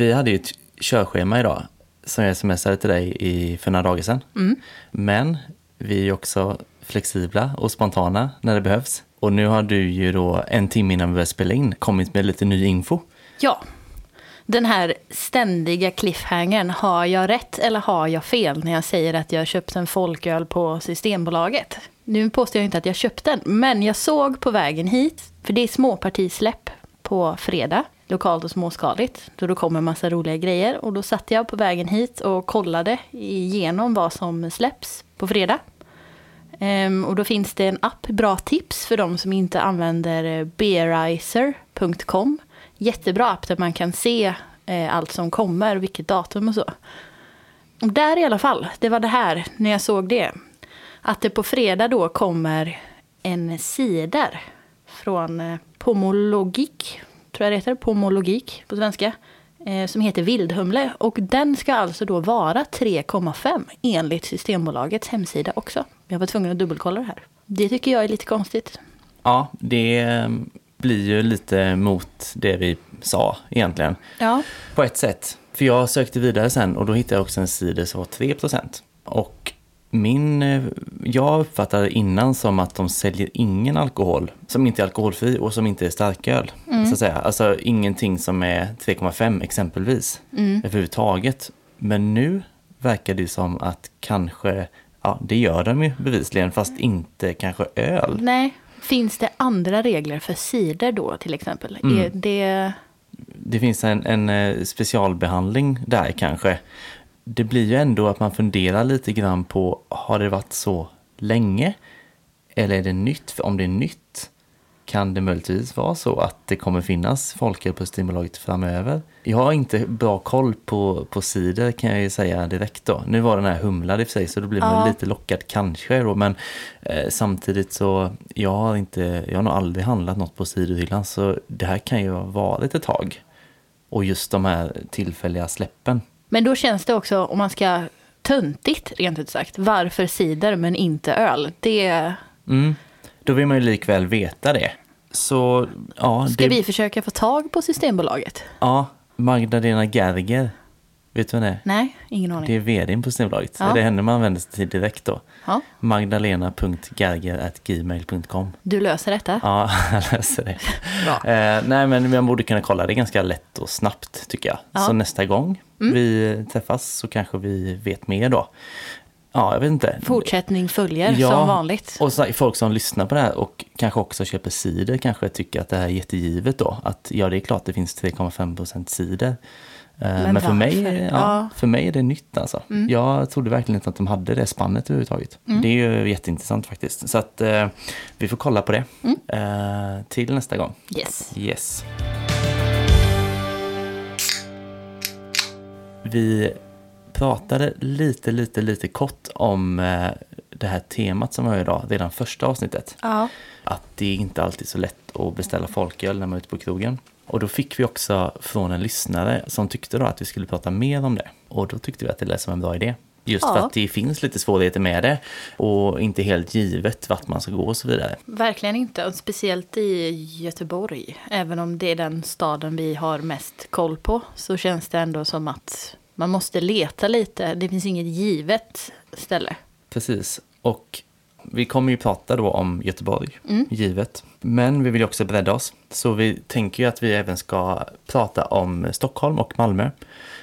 vi hade ju ett körschema idag som jag smsade till dig i, för några dagar sedan. Men vi är också flexibla och spontana när det behövs. Och nu har du ju då en timme innan vi börjar spela in kommit med lite ny info. Ja. Den här ständiga cliffhangern, har jag rätt eller har jag fel när jag säger att jag köpt en folköl på Systembolaget? Nu påstår jag inte att jag köpt den, men jag såg på vägen hit, för det är småpartisläpp på fredag, lokalt och småskaligt, då det kommer massa roliga grejer. Och då satt jag på vägen hit och kollade igenom vad som släpps på fredag. Ehm, och då finns det en app, bra tips för de som inte använder eh, beerizer.com. Jättebra app där man kan se eh, allt som kommer, vilket datum och så. Och där i alla fall, det var det här, när jag såg det. Att det på fredag då kommer en cider från eh, Pomologik, tror jag det heter, Pomologik på svenska. Eh, som heter Vildhumle och den ska alltså då vara 3,5 enligt Systembolagets hemsida också. Jag var tvungen att dubbelkolla det här. Det tycker jag är lite konstigt. Ja, det eh, blir ju lite mot det vi sa egentligen. Ja. På ett sätt. För jag sökte vidare sen och då hittade jag också en cider som var 3 Och min, eh, jag uppfattade innan som att de säljer ingen alkohol som inte är alkoholfri och som inte är starköl. Så att säga. Alltså ingenting som är 3,5 exempelvis överhuvudtaget. Men nu verkar det som att kanske, ja det gör de ju bevisligen fast inte kanske öl. Nej. Finns det andra regler för cider då till exempel? Är det... det finns en, en eh, specialbehandling där kanske. Det blir ju ändå att man funderar lite grann på, har det varit så länge? Eller är det nytt? För om det är nytt kan det möjligtvis vara så att det kommer finnas folköl på Systembolaget framöver. Jag har inte bra koll på, på cider kan jag ju säga direkt då. Nu var den här humlad i och för sig så då blir man Ja. lite lockad kanske då. Men eh, samtidigt så, jag har, inte, jag har nog aldrig handlat något på ciderhyllan så det här kan ju ha varit ett tag. Och just de här tillfälliga släppen. Men då känns det också, om man ska töntigt rent ut sagt, varför cider men inte öl? Det Mm. Då vill man ju likväl veta det. Så ja, ska det, vi försöka få tag på Systembolaget. ja Magdalena Gerger, vet du vem det är? Nej, ingen aning. Det är vdn på Systembolaget. Ja. Det är henne man vänder sig till direkt då. Ja, Magdalena.gerger.gmail.com du löser detta. Ja, jag läser det. Eh, nej, men man borde kunna kolla det ganska lätt och snabbt tycker jag. Ja. Mm. Så nästa gång vi träffas så kanske vi vet mer då. Ja, jag vet inte. Fortsättning följer Ja, som vanligt. Och så, folk som lyssnar på det här och kanske också köper cider kanske tycker att det här är jättegivet då. Att ja, det är klart det finns 3,5% cider. Eh, Men, Men för, mig, ja, Ja. Mm. för mig är det nytt alltså. Jag trodde verkligen inte att de hade det spannet överhuvudtaget. Det är ju jätteintressant faktiskt. Så att eh, vi får kolla på det Mm. eh, till nästa gång. Yes. Yes. Vi pratade lite, lite, lite kort om eh, det här temat som vi har idag, redan första avsnittet. Ja. Att det inte alltid är så lätt att beställa folköl när man är ute på krogen. Och då fick vi också från en lyssnare som tyckte då att vi skulle prata mer om det. Och då tyckte vi att det lät som en bra idé. Just Ja. för att det finns lite svårigheter med det och inte helt givet vart man ska gå och så vidare. Verkligen inte, och speciellt i Göteborg. Även om det är den staden vi har mest koll på så känns det ändå som att man måste leta lite. Det finns inget givet ställe. Precis. Och vi kommer ju prata då om Göteborg, givet. Men vi vill ju också bredda oss. Så vi tänker ju att vi även ska prata om Stockholm och Malmö.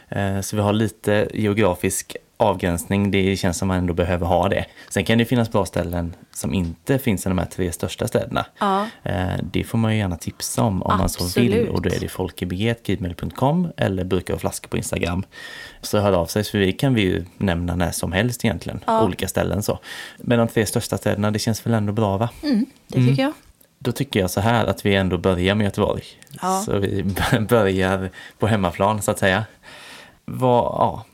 Eh, Så vi har lite geografisk avgränsning. Det känns som man ändå behöver ha det. Sen kan det finnas bra ställen som inte finns i de här tre största städerna. Ja. Eh, Det får man ju gärna tipsa om om man så vill. Absolut. Och då är det folkebg.gmail.com eller burkar och flaskor på Instagram. Så hör av sig, för vi kan vi ju nämna när som helst egentligen. Ja. Olika ställen så. Men de tre största städerna, det känns väl ändå bra va? Det tycker jag. Då tycker jag så här att vi ändå börjar med Göteborg. Ja. Så vi börjar på hemmaplan så att säga. Vad, ja,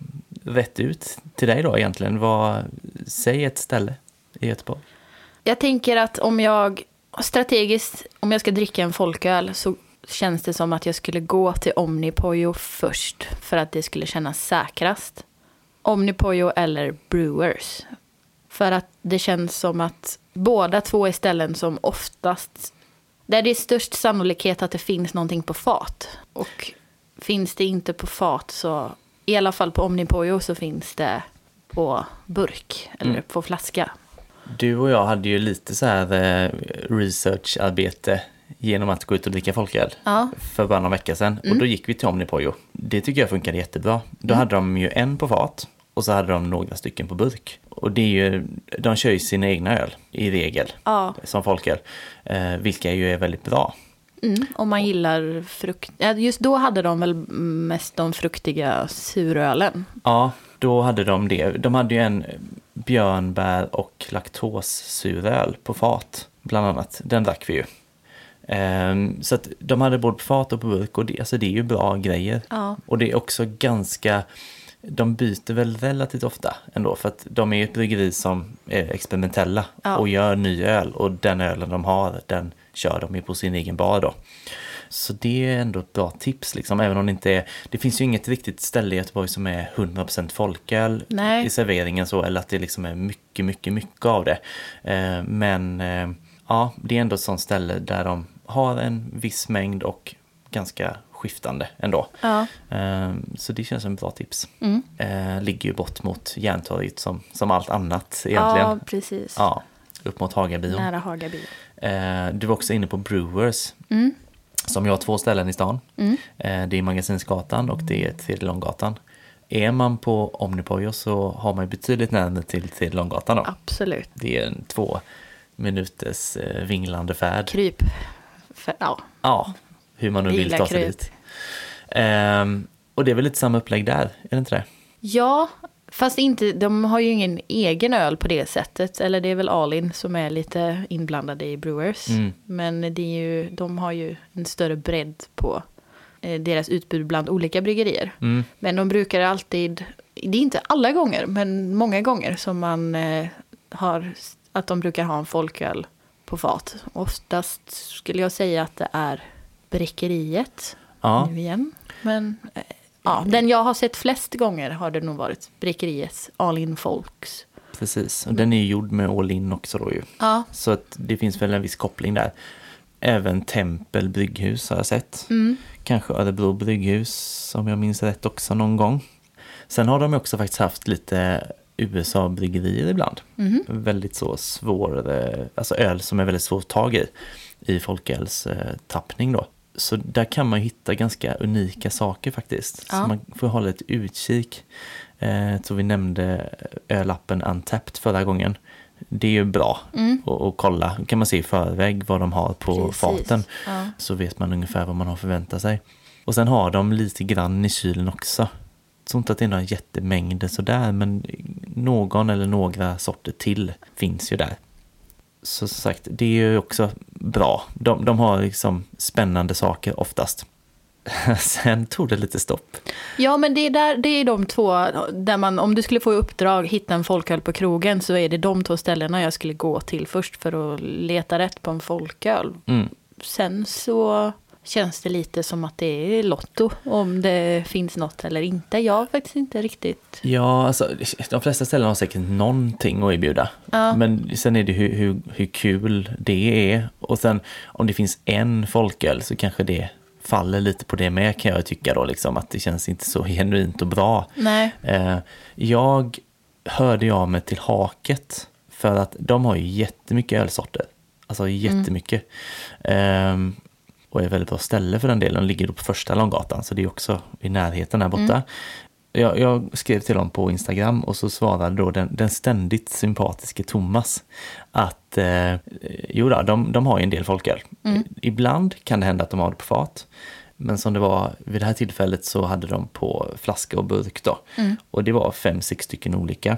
rätt ut till dig då egentligen. Vad, säg ett ställe i Göteborg. Jag tänker att om jag strategiskt, om jag ska dricka en folköl så känns det som att jag skulle gå till Omnipojo först för att det skulle kännas säkrast. Omnipojo eller Brewers. För att det känns som att båda två är ställen som oftast, där det är störst sannolikhet att det finns någonting på fat. Och finns det inte på fat så i alla fall på Omnipojo så finns det på burk eller Mm. på flaska. Du och jag hade ju lite så här eh, researcharbete genom att gå ut och dricka folköl Ja, för bara några veckor sedan. Och då gick vi till Omnipojo. Det tycker jag funkade jättebra. Då hade de ju en på fat och så hade de några stycken på burk. Och det är ju, de kör ju sina egna öl i regel ja. som folköl, eh, vilka ju är väldigt bra. Mm, om man gillar frukt. Just då hade de väl mest de fruktiga surölen. Ja, då hade de det. De hade ju en björnbär och laktossuröl på fat, bland annat. Den drack vi ju. Ehm, så att de hade både på fat och på burk och det, alltså det är ju bra grejer. Ja. Och det är också ganska, de byter väl relativt ofta ändå för att de är ju ett bryggeri som är experimentella Ja. och gör ny öl och den ölen de har den kör de ju på sin egen bar då. Så det är ändå ett bra tips liksom, även om det inte är, det finns ju inget riktigt ställe i Göteborg som är 100% folköl Nej. i serveringen så, eller att det liksom är mycket, mycket, mycket av det. Eh, men eh, ja, det är ändå ett sånt ställe där de har en viss mängd och ganska skiftande ändå. Ja. Eh, Så det känns som ett bra tips. Mm. Ligger ju bort mot Järntorget som, som allt annat egentligen. ja, precis. Ja, upp mot Hagabion. Nära Hagaby. Eh, Du var också inne på Brewers. Mm. Som jag har två ställen i stan. Mm. Eh, Det är Magasinsgatan och det är Tredje Långgatan. Är man på Omnipojo så har man ju betydligt närmare till Tredje Långgatan då. Absolut. Det är en två minuters eh, vinglande färd. Kryp. För, ja. Ja, hur man nu vill ta sig kryp. dit. Ehm, och det är väl lite samma upplägg där, är det inte det? ja, fast inte, de har ju ingen egen öl på det sättet. Eller det är väl Alin som är lite inblandade i Brewers. Mm. Men det är ju, de har ju en större bredd på eh, deras utbud bland olika bryggerier. Mm. Men de brukar alltid, det är inte alla gånger, men många gånger som man eh, har, att de brukar ha en folköl på fat. Oftast skulle jag säga att det är Brickeriet Ja, nu igen. Men eh, ja, den jag har sett flest gånger har det nog varit Brickeriets All In Folks. precis. Och den är ju gjord med all in också då ju. Ja, Så att det finns väl en viss koppling där. Även Tempel brygghus har jag sett. mm, Kanske Örebro brygghus om jag minns rätt också någon gång. Sen har de också faktiskt haft lite USA-bryggerier ibland. mhm, Väldigt så svår, eh, alltså öl som är väldigt svårt att tag i, i folkölstappning då. Så där kan man hitta ganska unika saker faktiskt. Ja. Så man får hålla lite utkik. Eh, tror vi nämnde ölappen Untapped förra gången. Det är ju bra mm. att att kolla. Då kan man se i förväg vad de har på Precis. faten. Ja. Så vet man ungefär vad man har förväntat sig. Och sen har de lite grann i kylen också. Jag tror inte att det är några jättemängder sådär, men någon eller några sorter till finns ju där. Så sagt, det är ju också bra. De, de har liksom spännande saker oftast. Sen tog det lite stopp. Ja, men det är, där, det är de två, där man, om du skulle få i uppdrag hitta en folköl på krogen så är det de två ställena jag skulle gå till först för att leta rätt på en folköl. Mm. Sen så känns det lite som att det är Lotto, om det finns något eller inte. Jag har faktiskt inte riktigt... Ja, alltså de flesta ställen har säkert någonting att erbjuda. Ja. Men sen är det hur, hur, hur kul det är. Och sen om det finns en folköl så kanske det faller lite på det med kan jag tycka då liksom att det känns inte så genuint och bra. Nej. Eh, jag hörde jag mig till Haket för att de har ju jättemycket ölsorter. Alltså jättemycket. Ehm, och är ett väldigt bra ställe för den delen. De ligger då på första Långgatan så det är också i närheten där borta. Jag, jag skrev till dem på Instagram och så svarade då den, den ständigt sympatiske Thomas att eh, jo då, de, de har ju en del folköl. Ibland kan det hända att de har det på fat. Men som det var vid det här tillfället så hade de på flaska och burk då. Och det var fem, sex stycken olika.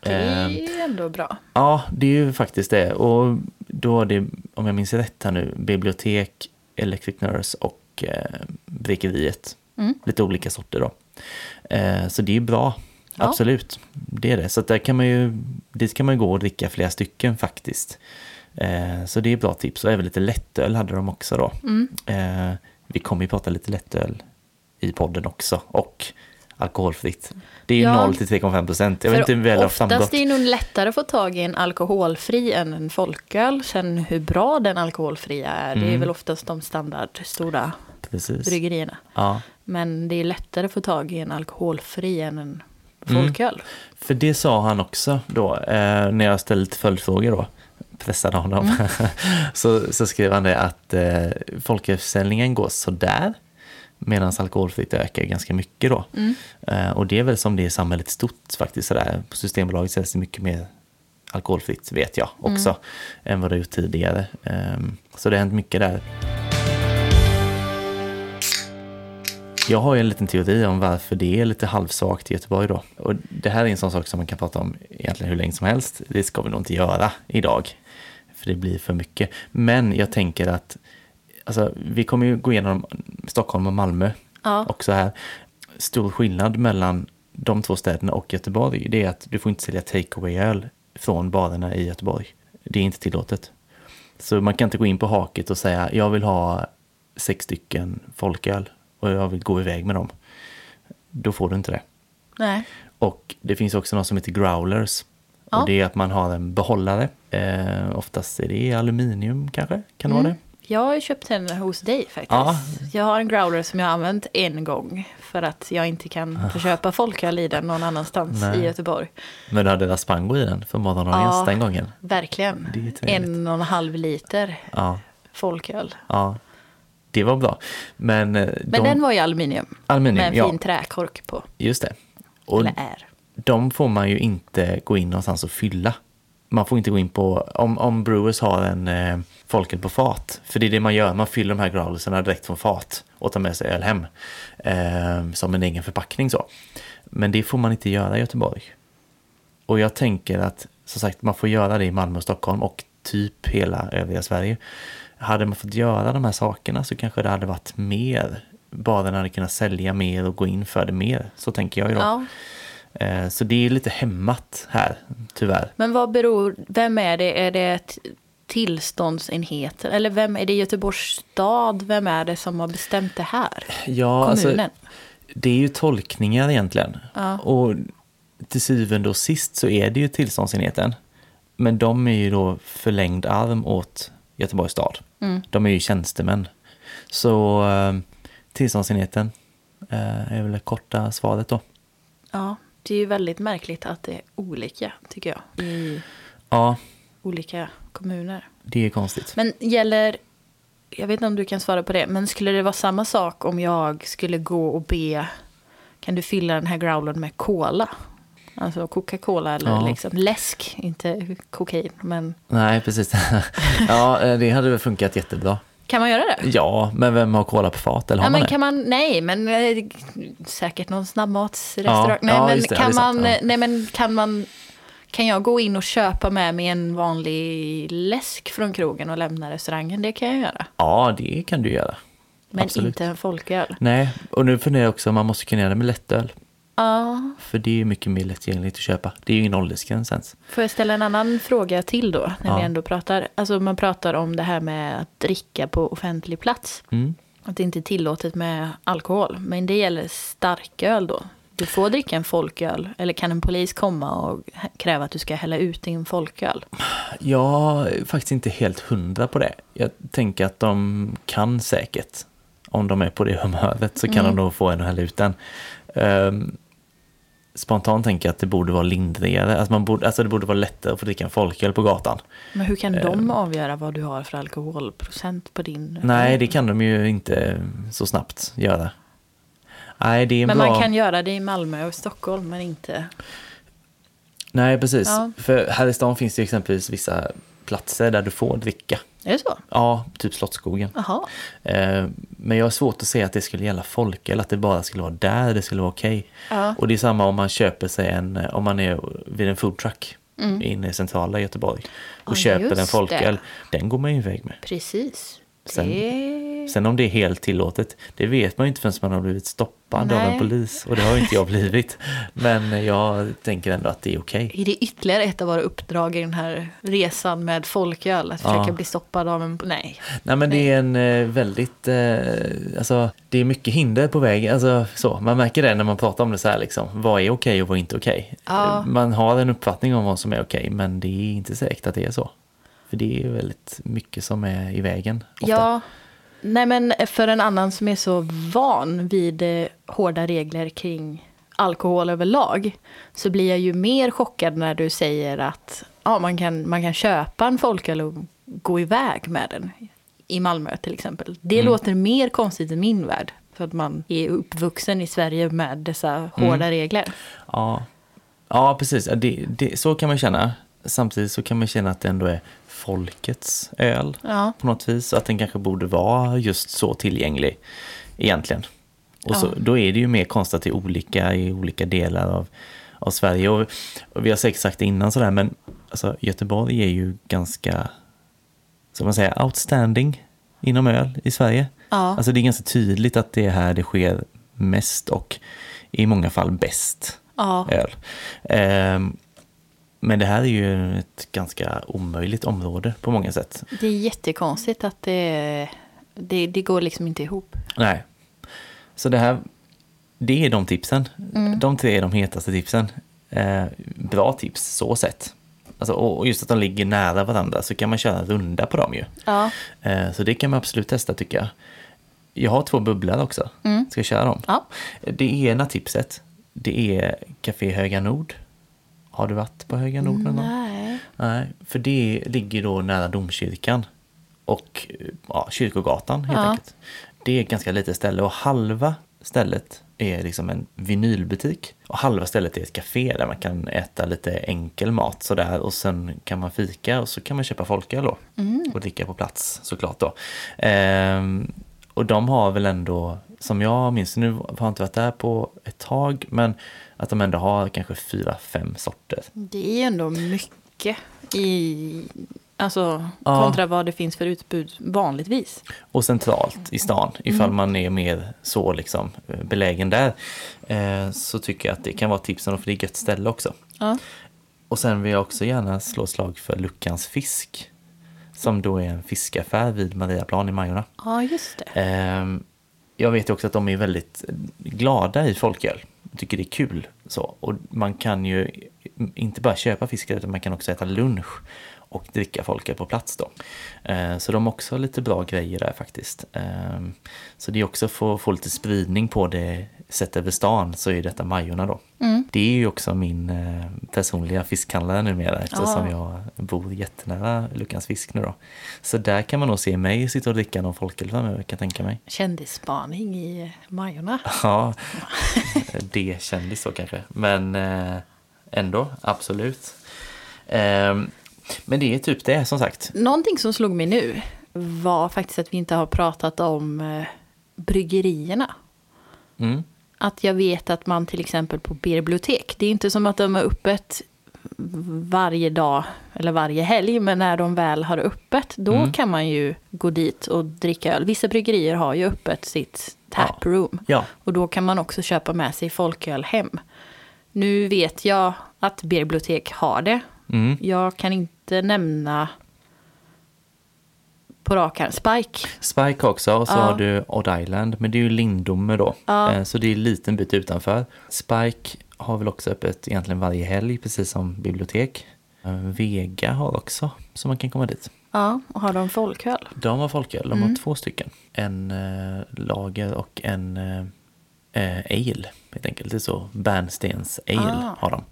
Det Ehm, är ändå bra. Ja, det är ju faktiskt det. Och då är det, om jag minns rätt här nu, bibliotek, Electric Nurse och eh, Brekeriet. Mm. Lite olika sorter då. Eh, så det är bra, Ja. absolut. Det är det. Så där kan man ju, dit kan man ju gå och dricka flera stycken faktiskt. Eh, så det är bra tips. Och även lite lättöl hade de också då. Mm. Eh, vi kommer ju prata lite lättöl i podden också. Och alkoholfritt. Det är ju Ja. 0 till 3,5 procent. Jag vet inte hur väl det har framgått. oftast är det nog lättare att få tag i en alkoholfri än en folköl. Sen hur bra den alkoholfria är, det är Mm. väl oftast de standard stora precis. bryggerierna. Ja. Men det är lättare att få tag i en alkoholfri än en folköl. För det sa han också då, eh, när jag ställde lite följdfrågor då, pressade honom, Mm. så, så skrev han det att eh, folkölsförsäljningen går sådär, medan alkoholfritt ökar ganska mycket då. Mm. Eh, och det är väl som det är i samhället stort faktiskt, sådär. på Systembolaget säljs det mycket mer alkoholfritt, vet jag också, Mm. än vad det gjort tidigare. Ehm, så det har hänt mycket där. Jag har ju en liten teori om varför det är lite halvsvagt i Göteborg då. Och det här är en sån sak som man kan prata om egentligen hur länge som helst. Det ska vi nog inte göra idag. För det blir för mycket. Men jag tänker att alltså, vi kommer ju gå igenom Stockholm och Malmö Ja. också här. Stor skillnad mellan de två städerna och Göteborg, det är att du får inte sälja takeaway-öl från barerna i Göteborg. Det är inte tillåtet. Så man kan inte gå in på haket och säga jag vill ha sex stycken folköl och jag vill gå iväg med dem. Då får du inte det. Nej. Och det finns också något som heter growlers. Ja. Och det är att man har en behållare. Eh, oftast är det aluminium kanske, kan det vara det? Jag har köpt en hos dig faktiskt. Ja. Jag har en growler som jag har använt en gång. För att jag inte kan få köpa folköl i den någon annanstans Nej. i Göteborg. Men du hade Raspango i den för morgondagens Ja. den gången. Verkligen. En och en halv liter Ja, folköl. ja. Det var bra. Men, eh, Men de, den var ju aluminium. aluminium, med en ja, fin träkork på. just det. Och Eller är. de får man ju inte gå in någonstans och fylla. Man får inte gå in på, om, om Brewers har en folköl på fat, för det är det man gör, man fyller de här growlerserna direkt från fat och tar med sig öl hem. Eh, som en egen förpackning så. Men det får man inte göra i Göteborg. Och jag tänker att, som sagt, man får göra det i Malmö och Stockholm och typ hela övriga Sverige. Hade man fått göra de här sakerna så kanske det hade varit mer. Bara hade kunnat sälja mer och gå in för det mer. Så tänker jag ju då. Ja. Eh, Så det är lite hämmat här, tyvärr. Men vad beror, vem är det? Är det ett tillståndsenheten? Eller vem är det Göteborgs stad? Vem är det som har bestämt det här? Ja, alltså, Kommunen? det är ju tolkningar egentligen. Ja. Och till syvende och sist så är det ju tillståndsenheten. Men de är ju då förlängd arm åt Göteborgs stad. Mm. De är ju tjänstemän. Så eh, tillståndsenheten eh, är väl det korta svaret då. Ja, det är ju väldigt märkligt att det är olika, tycker jag, i Ja, olika kommuner. det är konstigt. Men gäller, jag vet inte om du kan svara på det, men skulle det vara samma sak om jag skulle gå och be, kan du fylla den här growlern med cola? Alltså Coca-Cola eller Ja. liksom läsk, inte kokain. Men Nej, precis. ja, eh, det hade väl funkat jättebra. kan man göra det? Ja, men vem har cola på fat? Eller har Ja, man men det? kan man, nej, men eh, säkert någon snabbmatsrestaurang. Ja, nej, ja, men det, kan sant, man, ja. nej, men kan man, kan jag gå in och köpa med mig en vanlig läsk från krogen och lämna restaurangen? Det kan jag göra. Ja, det kan du göra. Men Absolut. inte en folköl. Nej, och nu funderar jag också man måste kunna göra det med lättöl. Ja, För det är mycket mer lättillgängligt att köpa. Det är ju ingen åldersgräns ens. Får jag ställa en annan fråga till då, när Ja. vi ändå pratar? Alltså man pratar om det här med att dricka på offentlig plats. Mm. Att det inte är tillåtet med alkohol. Men det gäller starköl då. Du får dricka en folköl. Eller kan en polis komma och kräva att du ska hälla ut din folköl? Jag är faktiskt inte helt hundra på det. Jag tänker att de kan säkert. Om de är på det humöret så kan Mm. de nog få en att hälla ut den. Ehm, spontant tänker jag att det borde vara lindrigare. Alltså, man borde, alltså det borde vara lättare att få dricka en folköl på gatan. Men hur kan Eh. de avgöra vad du har för alkoholprocent på din? Nej, det kan de ju inte så snabbt göra. Nej, det är Men bra. man kan göra det i Malmö och Stockholm, men inte... Nej, precis. Ja. För här i stan finns det exempelvis vissa platser där du får dricka. Är det så? Ja, typ Slottsskogen. Jaha. Eh, Men jag har svårt att se att det skulle gälla folköl, att det bara skulle vara där det skulle vara okej. Ja. Och det är samma om man köper sig en, om man är vid en foodtruck inne i centrala Göteborg och Ja, köper en folköl, den går man ju iväg med. Precis. Sen- det... Sen om det är helt tillåtet, det vet man ju inte förrän man har blivit stoppad av Nej. en polis. Och det har ju inte jag blivit. Men jag tänker ändå att det är okej. Är det ytterligare ett av våra uppdrag i den här resan med folköl? Att försöka Ja. bli stoppad av en... Nej. Nej men det är en eh, väldigt, eh, alltså det är mycket hinder på vägen. Alltså, så, man märker det när man pratar om det så här liksom. Vad är okej och vad är inte okej? Ja. Eh, Man har en uppfattning om vad som är okej men det är inte säkert att det är så. För det är väldigt mycket som är i vägen. Ofta. Ja, Nej, men för en annan som är så van vid eh, hårda regler kring alkohol överlag så blir jag ju mer chockad när du säger att ja, man, kan, man kan köpa en folköl och gå iväg med den. I Malmö till exempel. Det Mm. låter mer konstigt i min värld. För att man är uppvuxen i Sverige med dessa hårda Mm. regler. Ja, ja precis. Det, det, så kan man känna. Samtidigt så kan man känna att det ändå är folkets öl Ja, på något vis. Att den kanske borde vara just så tillgänglig egentligen. Och så, Ja. då är det ju mer konstigt att det är olika i olika delar av, av Sverige. Och, och vi har säkert sagt det innan sådär, men alltså, Göteborg är ju ganska, som man säger, outstanding inom öl i Sverige. ja. Alltså det är ganska tydligt att det är här det sker mest och i många fall bäst ja. öl. Ehm, men det här är ju ett ganska omöjligt område på många sätt. Det är jättekonstigt att det, det, det går liksom inte ihop. Nej. Så det här, det är de tipsen. De tre är de hetaste tipsen. Eh, bra tips så sett. Alltså, och just att de ligger nära varandra så kan man köra en runda på dem ju. Ja, Eh, så det kan man absolut testa tycker jag. Jag har två bubblor också. Ska jag köra dem? ja. Det ena tipset, det är Café Höga Nord. Har du varit på Höga Nord någon gång? Nej. Nej, för det ligger då nära domkyrkan och ja, Kyrkogatan helt Ja. enkelt. Det är ett ganska litet ställe och halva stället är liksom en vinylbutik och halva stället är ett café där man kan äta lite enkel mat sådär och sen kan man fika och så kan man köpa folköl då och dricka på plats såklart då. Ehm, och de har väl ändå, som jag minns, nu har jag inte varit där på ett tag, men att de ändå har kanske fyra, fem sorter. Det är ändå mycket i... Alltså Ja. kontra vad det finns för utbud vanligtvis. och centralt i stan. Ifall man är mer så liksom belägen där eh, så tycker jag att det kan vara tipsen för det är ett gött ställe också. Ja. Och sen vill jag också gärna slå slag för Luckans fisk som då är en fiskaffär vid Mariaplan i Majorna. ja, just det. Eh, jag vet ju också att de är väldigt glada i folköl. Tycker det är kul. Så. Och man kan ju inte bara köpa fisk utan man kan också äta lunch och dricka folköl på plats då. Eh, så de har också lite bra grejer där faktiskt. Eh, så det är också för att få lite spridning på det sett över stan så är detta Majorna då. Mm. Det är ju också min eh, personliga fiskhandlare numera eftersom Ja. jag bor jättenära Luckans fisk nu då. Så där kan man nog se mig sitta och dricka någon folköl framöver kan jag tänka mig. Kändisspaning i Majorna. Ja, det kändes så kanske. Men eh, ändå, absolut. Ehm, men det är typ det som sagt. Någonting som slog mig nu var faktiskt att vi inte har pratat om eh, bryggerierna. Mm. Att jag vet att man till exempel på bibliotek, det är inte som att de har öppet varje dag eller varje helg, men när de väl har öppet, då Mm. kan man ju gå dit och dricka öl. Vissa bryggerier har ju öppet sitt taproom. Ja, Och då kan man också köpa med sig folköl hem. Nu vet jag att bibliotek har det. mm. Jag kan inte nämna på rak arm. Spike. Spike också och så Ja. har du Odd Island. Men det är ju Lindome då. Ja. Eh, så det är en liten bit utanför. Spike har väl också öppet egentligen varje helg precis som bibliotek. Eh, Vega har också så man kan komma dit. Ja, och har de folköl? De har folköl, de Mm. har två stycken. En eh, lager och en eh, eh, ale helt enkelt. Det är så, Bärnstens ale Ah. har de.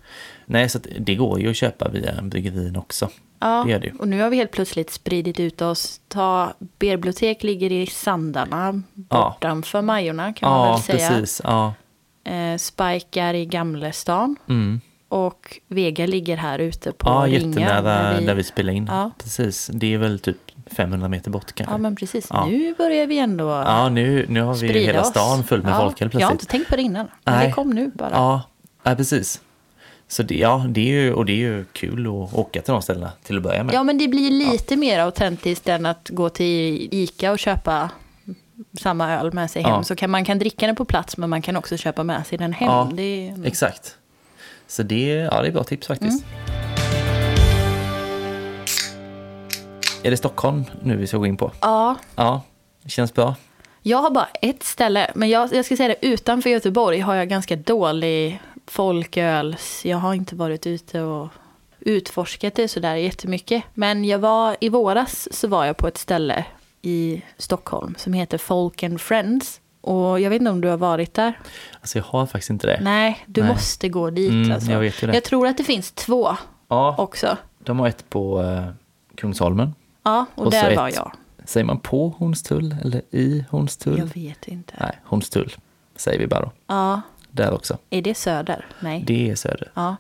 Nej, så det går ju att köpa via bryggerin också. Ja, Det det och nu har vi helt plötsligt spridit ut oss. Ta, bibliotek ligger i Sandarna, bortanför Majorna kan man Ja, väl säga. precis. Ja. Eh, Spike är i Gamlestan. Mm. Och Vega ligger här ute på ja, Ringa. jättenära där där vi spelar in. Ja. Precis, det är väl typ 500 meter bort kanske. Ja, men precis. Ja. Nu börjar vi ändå Ja, nu, nu har vi hela oss. stan full med ja, folk helt Jag har plötsligt. inte tänkt på det innan. Men Nej. det kom nu bara. Ja, ja, precis. Så det, ja, det är ju, och det är ju kul att åka till de ställena till att börja med. Ja, men det blir lite mer autentiskt än att gå till Ica och köpa samma öl med sig hem. Ja. Så kan, man kan dricka den på plats, men man kan också köpa med sig den hem. Ja, är, Exakt. Så det, ja, det är bra tips faktiskt. Mm. Är det Stockholm nu vi ska gå in på? ja, Ja, det känns bra. jag har bara ett ställe, men jag, jag ska säga det, utanför Göteborg har jag ganska dålig folköls... Jag har inte varit ute och utforskat det sådär jättemycket. Men jag var, i våras så var jag på ett ställe i Stockholm som heter Folk and Friends. Och jag vet inte om du har varit där? Alltså jag har faktiskt inte det. Nej, du Nej. måste gå dit. Mm, alltså. jag vet ju det. jag tror att det finns två Ja, också. de har ett på eh, Kungsholmen. Ja, och, Och där ett- var jag. Säger man på Hornstull eller i Hornstull? Jag vet inte. Nej, Hornstull säger vi bara då. Ja, Där också. är det Söder? Nej. Det är söder. Ja.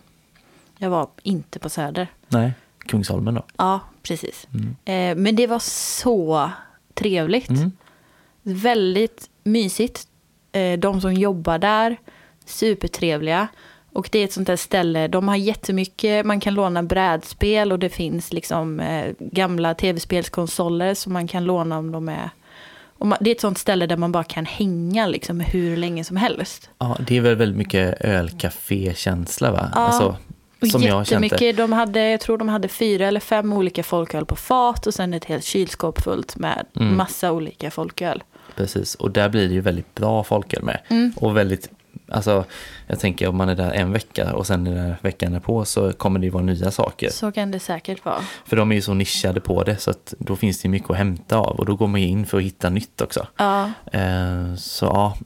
Jag var inte på Söder. Nej, Kungsholmen då. Ja, precis. Mm. Eh, men det var så trevligt. Mm. Väldigt mysigt. Eh, de som jobbar där, supertrevliga. Och det är ett sånt där ställe, de har jättemycket, man kan låna brädspel och det finns liksom eh, gamla tv-spelskonsoler som man kan låna om de är... Man, det är ett sånt ställe där man bara kan hänga liksom hur länge som helst. Ja, det är väl väldigt mycket ölcafé-känsla va? Ja, Alltså, som jag de hade, jag tror de hade fyra eller fem olika folköl på fat och sen ett helt kylskåp fullt med Mm. massa olika folköl. Precis, och där blir det ju väldigt bra folköl med. Mm. Och väldigt, alltså jag tänker om man är där en vecka och sen där veckan på så kommer det ju vara nya saker. Så kan det säkert vara. För de är ju så nischade på det så att då finns det ju mycket att hämta av och då går man ju in för att hitta nytt också. Ja, Eh, så ja,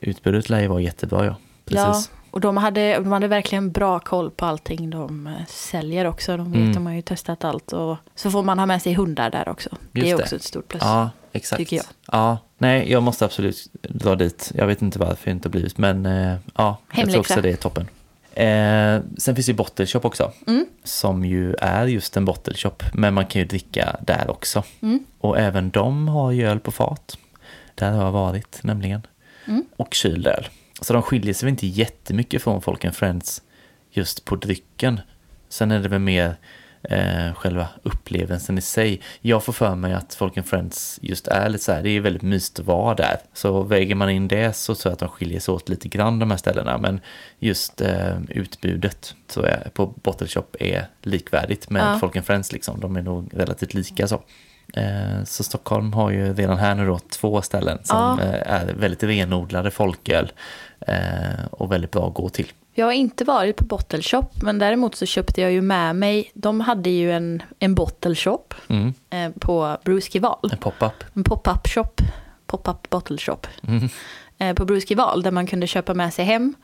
utbudet lär ju vara jättebra ja. ja. Precis. Och de hade, de hade verkligen bra koll på allting de eh, säljer också. De vet, Mm. de har ju testat allt. Och så får man ha med sig hundar där också. det Just är det. också ett stort plus. Ja, exakt. tycker jag. Ja, nej, jag måste absolut dra dit. Jag vet inte varför jag inte har blivit, men eh, ja, jag tror också det är toppen. Eh, sen finns ju Bottle Shop också, Mm. som ju är just en bottle shop, men man kan ju dricka där också. Mm. Och även de har ju öl på fat. Där har jag varit nämligen. Mm. Och kyld öl. Så de skiljer sig väl inte jättemycket från Folk Friends just på drycken. Sen är det väl mer eh, själva upplevelsen i sig. Jag får för mig att Folk and Friends just är lite så här, det är väldigt mysigt att vara där. Så väger man in det så tror jag att de skiljer sig åt lite grann de här ställena. Men just eh, utbudet så är, på Bottle Shop är likvärdigt med Ja. Folk and Friends liksom. De är nog relativt lika så. Eh, Så Stockholm har ju redan här nu då två ställen som Ja. eh, är väldigt renodlade folköl eh, och väldigt bra att gå till. Jag har inte varit på Bottle Shop, men däremot så köpte jag ju med mig, de hade ju en, en Bottle Shop Mm. eh, på Bruskival. En pop-up. En pop-up shop, pop-up bottle shop. Mm. Eh, på Bruskival där man kunde köpa med sig hem.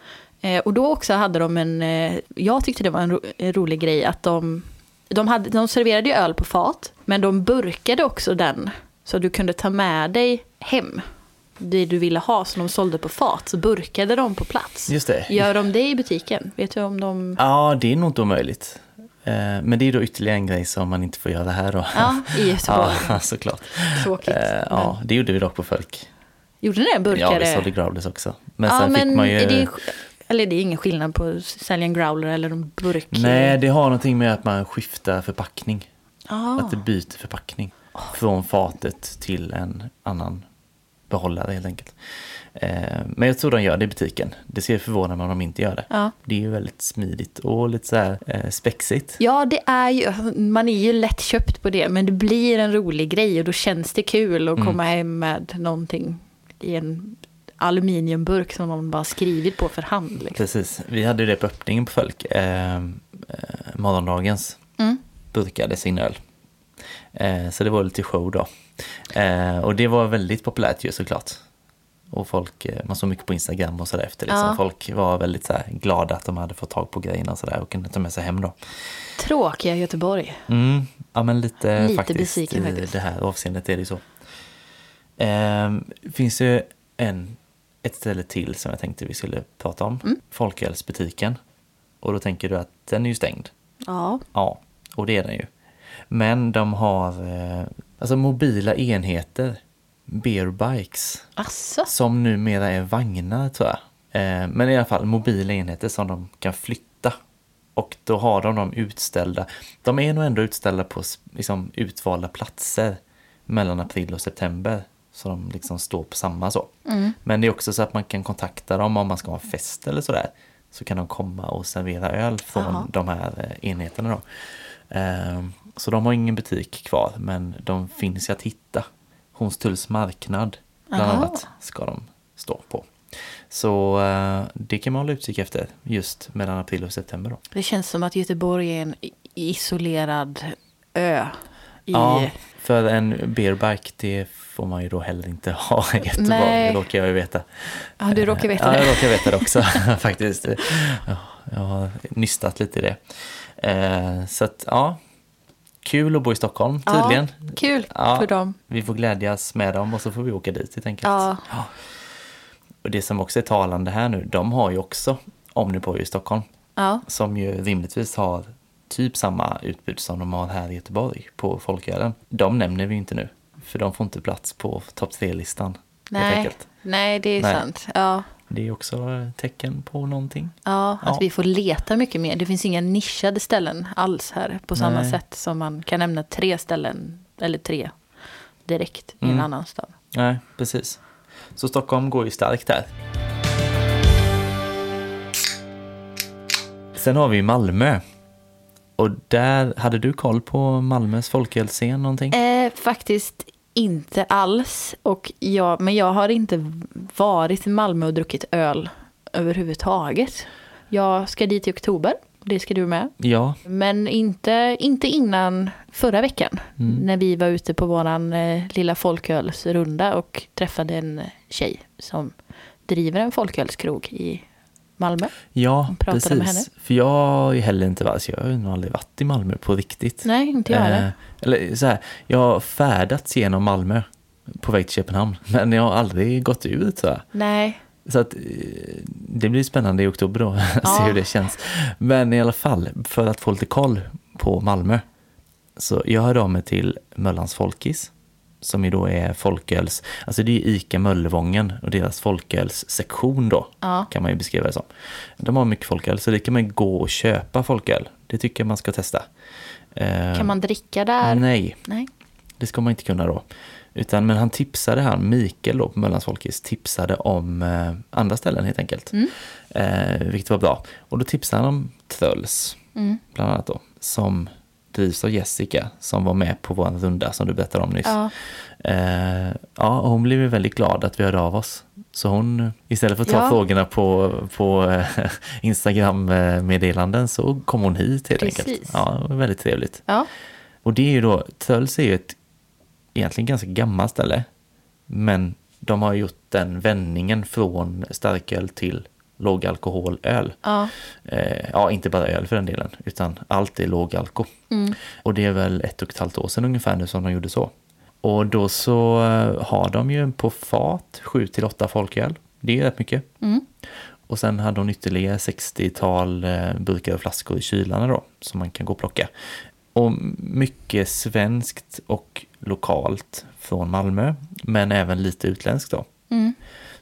Eh, och då också hade de en, eh, jag tyckte det var en, ro, en rolig grej att de, de, hade, de serverade ju öl på fat, men de burkade också den så du kunde ta med dig hem det du ville ha som de sålde på fat, så burkade de på plats. Just det. Gör de det i butiken? Vet du om de... Ja, det är nog inte omöjligt. Eh, Men det är då ytterligare en grej som man inte får göra här då. Ja, i Göteborg. Ja, såklart. Tråkigt. Eh, Ja, det gjorde vi dock på Folk. Gjorde ni det? Ja, Burkade? vi sålde growlers också. Men ja, sen men fick man ju... är det, eller det är ingen skillnad på att sälja en growler eller en burk? Nej, det har någonting med att man skiftar förpackning. Ah. Att det byter förpackning. Från fatet till en annan behållare helt enkelt. Eh, Men jag tror de gör det i butiken. Det skulle förvåna mig om de inte gör det. Ja. Det är ju väldigt smidigt och lite så här eh, spexigt. Ja, det är ju, man är ju lätt köpt på det, men det blir en rolig grej och då känns det kul att Mm. komma hem med någonting i en aluminiumburk som någon bara skrivit på för hand. Liksom. Precis, vi hade det på öppningen på Folk. Eh, eh, morgondagens Mm. burkade sin öl. Eh, så det var lite show då. Eh, och det var väldigt populärt ju såklart. Och folk, eh, man såg mycket på Instagram och sådär efter. Liksom. Ja. Folk var väldigt så glada att de hade fått tag på grejerna och sådär och kunde ta med sig hem då. Tråkiga Göteborg. Mm, ja men lite, Lite faktiskt besviken i faktiskt. det här avseendet är det ju så. Ehm, finns ju en, ett ställe till som jag tänkte vi skulle prata om. Mm. Folkölsbutiken. Och då tänker du att den är ju stängd. Ja. Ja, och det är den ju. Men de har eh, alltså mobila enheter, beer bikes, Asså? som numera är vagnar tror jag. Eh, men i alla fall mobila enheter som de kan flytta. Och då har de dem utställda. De är nog ändå utställda på liksom, utvalda platser mellan april och september. Så de liksom står på samma så. Mm. Men det är också så att man kan kontakta dem om man ska ha en fest eller sådär. Så kan de komma och servera öl från Jaha. de här eh, enheterna då. Ehm, Så de har ingen butik kvar men de finns att hitta. Hornstulls marknad bland Aha. annat ska de stå på. Så eh, det kan man hålla utkik efter just mellan april och september då. Det känns som att Göteborg är en isolerad ö. i... Ja, för en beerbike det får man ju då heller inte ha i Göteborg, Nej. det råkar jag ju veta. Ja, du råkar veta ja, det. jag råkar veta det också faktiskt. Ja, jag har nystat lite i det. Eh, så att, ja, kul att bo i Stockholm tydligen. Ja, kul Ja. för dem. Vi får glädjas med dem och så får vi åka dit helt enkelt. Ja. Och det som också är talande här nu, de har ju också Omnipoy i Stockholm. Ja, Som ju rimligtvis har typ samma utbud som de har här i Göteborg på folkölen. De nämner vi inte nu, för de får inte plats på topp tre-listan. nej, nej det är Nej. sant. Ja, Det är också tecken på någonting. ja, att Ja. vi får leta mycket mer. Det finns inga nischade ställen alls här på samma Nej. sätt som man kan nämna tre ställen, eller tre, direkt i en Mm. annan stad. Nej, precis. Så Stockholm går ju starkt där. Sen har vi Malmö. Och där, hade du koll på Malmös folkölscen någonting? Eh, faktiskt inte alls. Och jag, men jag har inte varit i Malmö och druckit öl överhuvudtaget. Jag ska dit i oktober. Det ska du med. Ja, Men inte, inte innan förra veckan. Mm. När vi var ute på våran eh, lilla folkölsrunda och träffade en tjej som driver en folkölskrog i Malmö. ja precis. För jag har ju heller inte varit, jag har nog aldrig varit i Malmö på riktigt. Nej, inte jag heller. Eh, eller så här, jag har färdats genom Malmö på väg till Köpenhamn, men jag har aldrig gått ut så här. Nej. Så att eh, det blir spännande i oktober då, se Ja. hur det känns. Men i alla fall, för att få lite koll på Malmö. Så jag hörde av mig till Möllans Folkis, som ju då är folköls, alltså det är ICA Möllevången och deras folkölssektion då, Ja. kan man ju beskriva det som. De har mycket folköl, så det kan man gå och köpa folköl. Det tycker jag man ska testa. Eh, Kan man dricka där? Nej, Nej. det ska man inte kunna då. Utan, men han tipsade, han Mikael då på Möllans Folkis, tipsade om eh, andra ställen helt enkelt. Mm. Eh, vilket var bra. Och då tipsade han om Tröls, Mm. bland annat då, som drivs av Jessica, som var med på vår runda som du berättade om nyss. Ja. Eh, ja, hon blev ju väldigt glad att vi hörde av oss. Så hon, istället för att ta Ja. frågorna på, på eh, Instagram-meddelanden så kom hon hit helt enkelt. Precis. Ja, det var väldigt trevligt. Ja. Och det är ju då, Tröls är ju ett egentligen ganska gammalt ställe. Men de har gjort den vändningen från starköl till lågalkoholöl. Ja. Eh, ja, inte bara öl för den delen, utan allt är lågalko. Mm. Och det är väl ett och ett halvt år sedan ungefär nu som de gjorde så. Och då så eh, har de ju på fat 7 till 8 folköl. Det är rätt mycket. Mm. Och sen hade hon ytterligare 60-tal eh, burkar och flaskor i kylarna då, som man kan gå och plocka. Och mycket svenskt och lokalt från Malmö, men även lite utländskt då. Mm.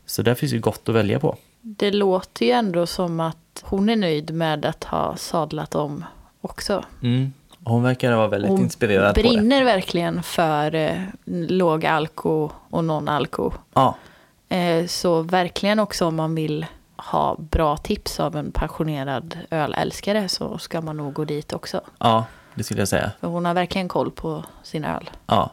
Så där finns ju gott att välja på. Det låter ju ändå som att hon är nöjd med att ha sadlat om också. Mm. Hon verkar vara väldigt Hon inspirerad det. brinner verkligen för eh, låg alko och non-alko. Ja, Eh, så verkligen också om man vill ha bra tips av en passionerad ölälskare så ska man nog gå dit också. ja, det skulle jag säga. För hon har verkligen koll på sin öl. Ja.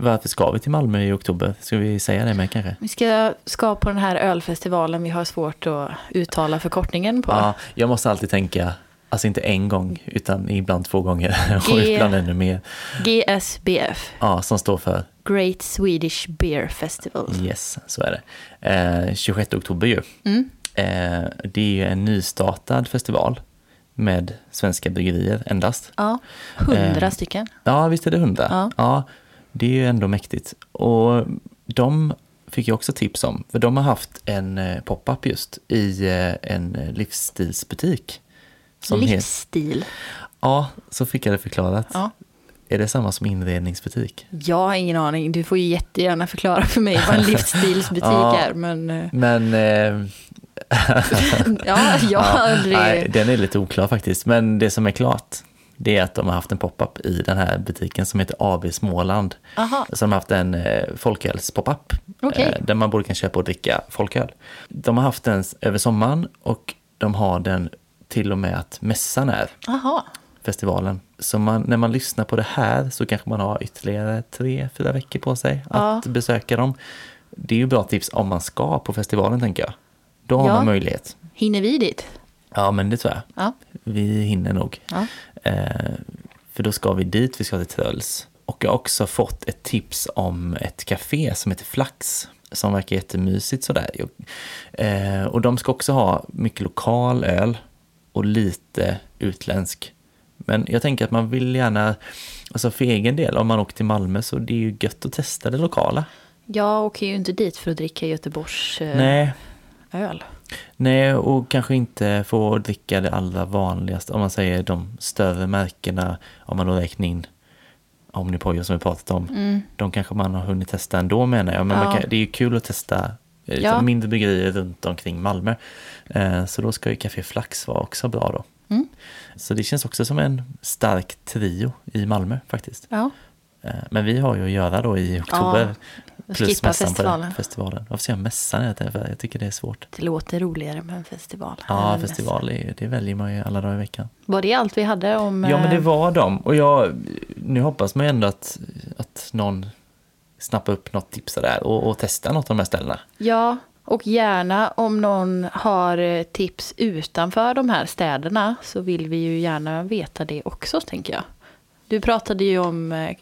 Varför ska vi till Malmö i oktober? Ska vi säga det med kanske? Vi ska, ska på den här ölfestivalen vi har svårt att uttala förkortningen på. Ja, jag måste alltid tänka, alltså inte en gång, utan ibland två gånger. Och G- ibland ännu mer. GSBF, Ja, som står för Great Swedish Beer Festival. Yes, så är det. Eh, 26 oktober ju. Mm. Eh, det är ju en nystartad festival med svenska bryggerier endast. Ja, hundra Eh, stycken. Ja, visst är det hundra? Ja. Det är ju ändå mäktigt. Och de fick jag också tips om, för de har haft en eh, pop-up just i eh, en eh, livsstilsbutik. Som Livsstil. Ja, så fick jag det förklarat. Ja. Är det samma som inredningsbutik? Jag har ingen aning. Du får ju jättegärna förklara för mig vad en livsstilsbutik Ja. är. Men Men eh, ja, jag har aldrig... Nej, den är lite oklar faktiskt. Men det som är klart, det är att de har haft en pop-up i den här butiken som heter AB Småland. Aha. Så de har haft en eh, folköls-pop-up. Okej. Eh, där man både kan köpa och dricka folköl. De har haft den över sommaren och de har den till och med att mässan är Aha. festivalen. Så man, när man lyssnar på det här så kanske man har ytterligare tre, fyra veckor på sig att besöka dem. Det är ju bra tips om man ska på festivalen tänker jag. Då har Ja. man möjlighet. Hinner vi dit? Ja, men det tror jag. Ja. Vi hinner nog. Ja. Eh, för då ska vi dit, vi ska till Tröls. Och jag har också fått ett tips om ett café som heter Flax som verkar jättemysigt sådär. Eh, och de ska också ha mycket lokal öl och lite utländsk. Men jag tänker att man vill gärna, alltså för egen del, om man åker till Malmö så det är ju gött att testa det lokala. Jag åker ju inte dit för att dricka Göteborgs eh, Nej, öl. Nej, och kanske inte få dricka det allra vanligaste, om man säger de större märkena, om man då räknar in Omnipojo som vi pratat om. Mm. De kanske man har hunnit testa ändå menar jag, men Ja. kan, det är ju kul att testa eh, Ja. mindre bryggerier runt omkring Malmö. Eh, så då ska ju Café Flax vara också bra då. Mm. Så det känns också som en stark trio i Malmö faktiskt. Ja, Eh, Men vi har ju att göra då i oktober. Skippa mässan på festivalen. den festivalen. Varför säger jag mässan? Jag tycker det är svårt. det låter roligare med en festival. Ja, en festival, är- det väljer man ju alla dagar i veckan. Var det allt vi hade om... Ja, men det eh, var de. Och jag, nu hoppas man ju ändå att, att någon snappar upp något tips där och, och testar något av de här ställena. Ja, och gärna om någon har eh, tips utanför de här städerna så vill vi ju gärna veta det också, tänker jag. Du pratade ju om eh,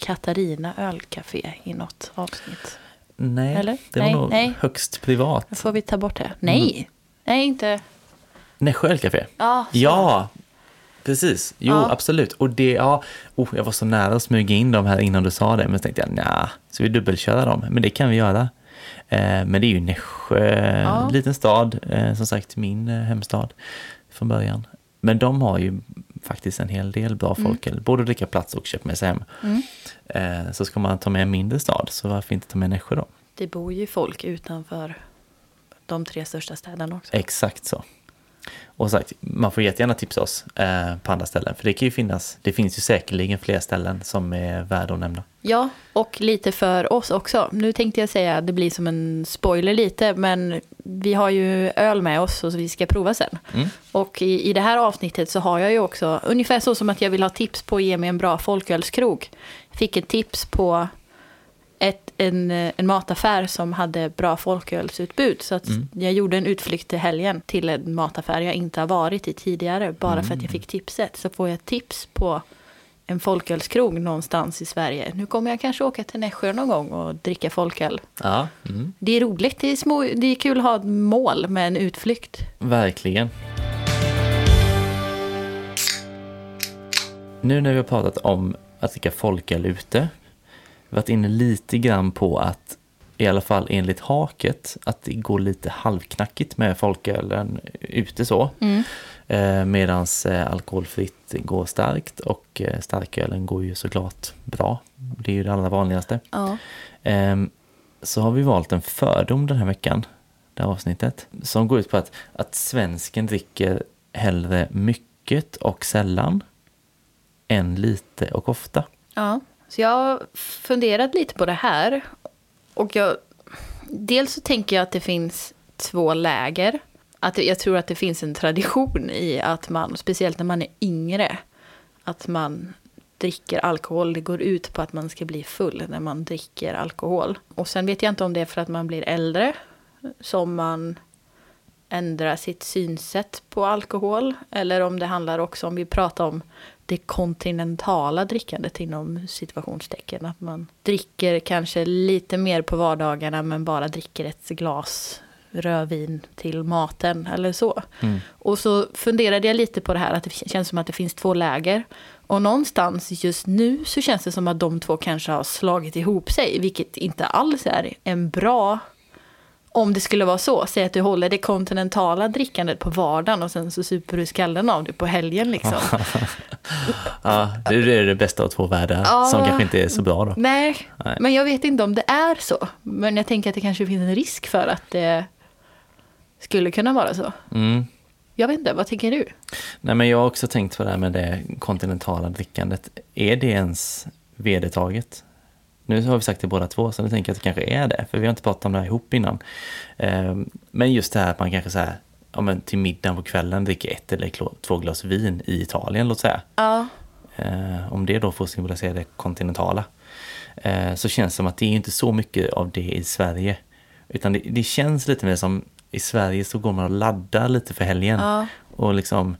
Katarina ölcafé i något avsnitt. Nej, Eller? det Nej, var nog nej. högst privat. Får vi ta bort det? Nej! Mm. Nej, inte... Nässjö ölcafé. Ja, så. Ja, precis. Jo, Ja. absolut. Och det, ja, oh, jag var så nära att smyga in dem här innan du sa det, men så tänkte jag, nja, så vi dubbelköra dem? Men det kan vi göra. Eh, men det är ju Nässjö, Ja. liten stad, eh, som sagt min eh, hemstad från början. Men de har ju faktiskt en hel del bra folköl, både att dricka plats och köpa med sig hem. Mm. Eh, så ska man ta med en mindre stad, så varför inte ta med Nässjö då? Det bor ju folk utanför de tre största städerna också. Exakt så. Och sagt, man får jättegärna tipsa oss eh, på andra ställen, för det kan ju finnas, det finns ju säkerligen fler ställen som är värda att nämna. Ja, och lite för oss också. Nu tänkte jag säga att det blir som en spoiler lite, men vi har ju öl med oss och vi ska prova sen. Mm. Och i, i det här avsnittet så har jag ju också, ungefär så som att jag vill ha tips på att ge mig en bra folkölskrog. Fick ett tips på en, eh, en mataffär som hade bra folkölsutbud. Så Mm. jag gjorde en utflykt till helgen till en mataffär jag inte har varit i tidigare. Bara för att jag fick tipset. Så får jag tips på en folkölskrog någonstans i Sverige. Nu kommer jag kanske åka till Nässjö någon gång och dricka folköl. Ja, mm. Det är roligt, det är, små, det är kul att ha ett mål med en utflykt. verkligen. Nu när vi har pratat om att dricka folköl ute, varit inne lite grann på att, i alla fall enligt haket, att det går lite halvknackigt med folkölen ute så. Eh, Medan eh, alkoholfritt går starkt och eh, starkölen går ju såklart bra. Det är ju det allra vanligaste. Ja. Ehm, så har vi valt en fördom den här veckan, det här avsnittet, som går ut på att, att svensken dricker hellre mycket och sällan än lite och ofta. Ja, så jag har funderat lite på det här. Och jag, dels så tänker jag att det finns två läger. Att jag tror att det finns en tradition i att man, speciellt när man är yngre, att man dricker alkohol. Det går ut på att man ska bli full när man dricker alkohol. Och sen vet jag inte om det är för att man blir äldre som man ändrar sitt synsätt på alkohol. Eller om det handlar också om, vi pratar om det kontinentala drickandet inom situationstecken. Att man dricker kanske lite mer på vardagarna men bara dricker ett glas rödvin till maten eller så. Mm. Och så funderade jag lite på det här att det känns som att det finns två läger. Och någonstans just nu så känns det som att de två kanske har slagit ihop sig, vilket inte alls är en bra om det skulle vara så, säg att du håller det kontinentala drickandet på vardagen och sen så super du skallen av det på helgen liksom. Ja, det är det bästa av två världar Ja. som kanske inte är så bra då. Nej, Nej. men jag vet inte om det är så. Men jag tänker att det kanske finns en risk för att det skulle kunna vara så. Mm. Jag vet inte, vad tycker du? Nej, men jag har också tänkt på det här med det kontinentala drickandet. Är det ens vedertaget? Nu har vi sagt det båda två, så nu tänker jag att det kanske är det, för vi har inte pratat om det här ihop innan. Ehm, Men just det här att man kanske så här, ja, men till middagen på kvällen dricker ett eller två glas vin i Italien, låt säga. Ja, Eh, Om det då får symbolisera det kontinentala. eh, Så känns det som att det är inte så mycket av det i Sverige. Utan det, det känns lite mer som i Sverige så går man och laddar lite för helgen. Ja. Och liksom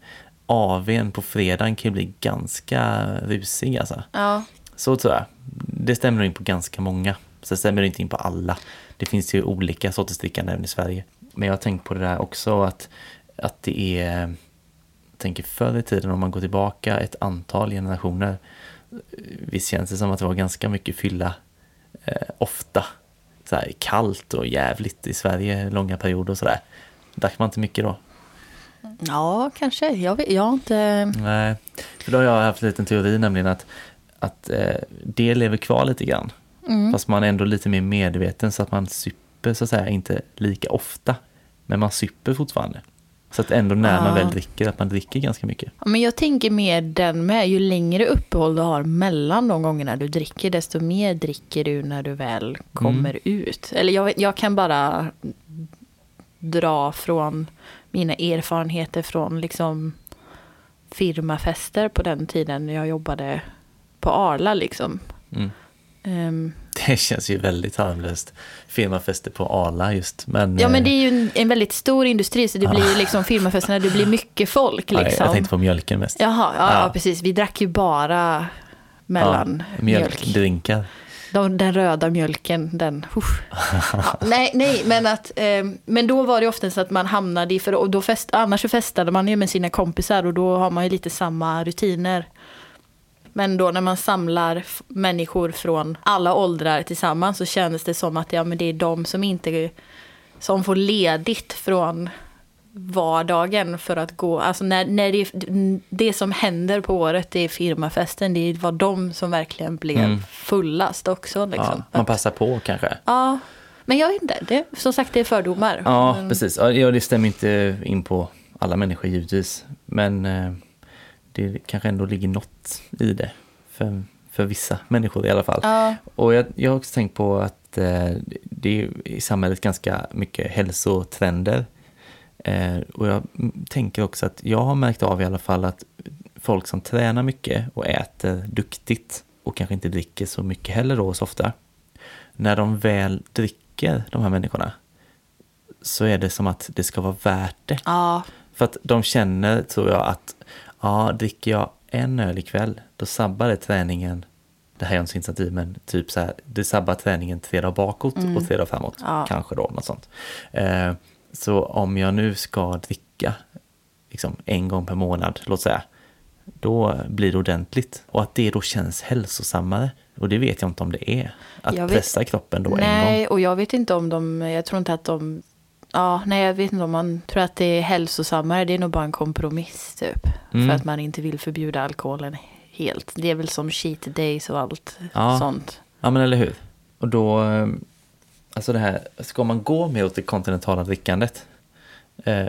AWn på fredagen kan ju bli ganska rusig alltså. ja, Så tror jag. Det stämmer in på ganska många. Så det stämmer inte in på alla. Det finns ju olika sorters drickande även i Sverige. Men jag har tänkt på det där också att, att det är, jag tänker förr i tiden om man går tillbaka ett antal generationer. Visst känns det som att det var ganska mycket fylla eh, ofta. Så här, kallt och jävligt i Sverige långa perioder och sådär. Drack man inte mycket då? Ja, kanske. Jag, vet, jag har inte... Nej, för då har jag haft en liten teori nämligen att, att eh, det lever kvar lite grann. Mm. Fast man är ändå lite mer medveten så att man super så att säga inte lika ofta. Men man super fortfarande. Så att ändå när man Ja. väl dricker, att man dricker ganska mycket. Ja, Men jag tänker mer den med, ju längre uppehåll du har mellan de gångerna du dricker, desto mer dricker du när du väl kommer ut. Eller jag, jag kan bara dra från mina erfarenheter från liksom firmafester på den tiden jag jobbade på Arla liksom. Mm. Ehm, Det känns ju väldigt harmlöst. Firmafester på Arla just. Men, ja men det eh, är ju en, en väldigt stor industri så det blir ju liksom firmafester när det blir mycket folk ja, liksom. Jag tänkte på mjölken mest. Jaha, ja, Ja. ja. precis. Vi drack ju bara mellan Ja, mjölk. mjölkdrinkar. De, den röda mjölken, den... Ja, nej, nej, men att... Eh, men då var det ofta så att man hamnade i... För och då fest, annars så festade man ju med sina kompisar och då har man ju lite samma rutiner. Men då när man samlar människor från alla åldrar tillsammans så kändes det som att ja, men det är de som inte... Som får ledigt från vardagen för att gå, alltså när, när det, det som händer på året det är firmafesten, det var de som verkligen blev Mm. fullast också. Liksom. Ja, man passar på kanske. Ja, men jag vet inte, det, som sagt det är fördomar. Ja, men, precis. Ja, ja, det stämmer inte in på alla människor givetvis. Men eh, det kanske ändå ligger något i det. För, för vissa människor i alla fall. Ja, Och jag, jag har också tänkt på att eh, det är i samhället ganska mycket hälsotrender. Eh, och jag tänker också att jag har märkt av i alla fall att folk som tränar mycket och äter duktigt och kanske inte dricker så mycket heller då så ofta. När de väl dricker, de här människorna, så är det som att det ska vara värt det. ja, För att de känner, tror jag, att ja, dricker jag en öl ikväll, då sabbar det träningen. Det här är inte initiativ, men typ så här, det sabbar träningen tre dagar bakåt och tre dagar framåt. Ja. Kanske då, något sånt. Eh, så om jag nu ska dricka liksom, en gång per månad, låt säga, då blir det ordentligt. Och att det då känns hälsosammare. Och det vet jag inte om det är. Att Jag vet- pressa kroppen då en gång. nej, och jag vet inte om de, jag tror inte att de, ja, nej jag vet inte om man tror att det är hälsosammare, det är nog bara en kompromiss typ. Mm. För att man inte vill förbjuda alkoholen helt. Det är väl som cheat days och allt Ja. sånt. Ja men eller hur. Och då, eh, alltså det här, ska man gå mer åt det kontinentala drickandet? Eh,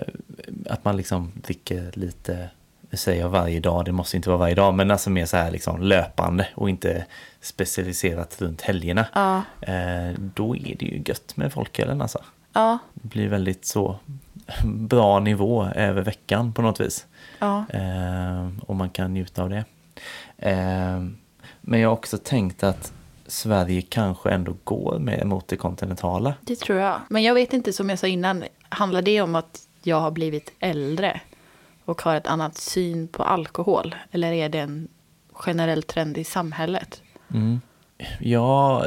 att man liksom dricker lite, säger jag varje dag, det måste inte vara varje dag, men alltså mer så här liksom löpande och inte specialiserat runt helgerna. Ja, Eh, då är det ju gött med folkölen alltså. Ja, Det blir väldigt så bra nivå över veckan på något vis. ja. Eh, och man kan njuta av det. Eh, men jag har också tänkt att Sverige kanske ändå går mer mot det kontinentala. Det tror jag. Men jag vet inte, som jag sa innan, handlar det om att jag har blivit äldre och har ett annat syn på alkohol? Eller är det en generell trend i samhället? Mm. Jag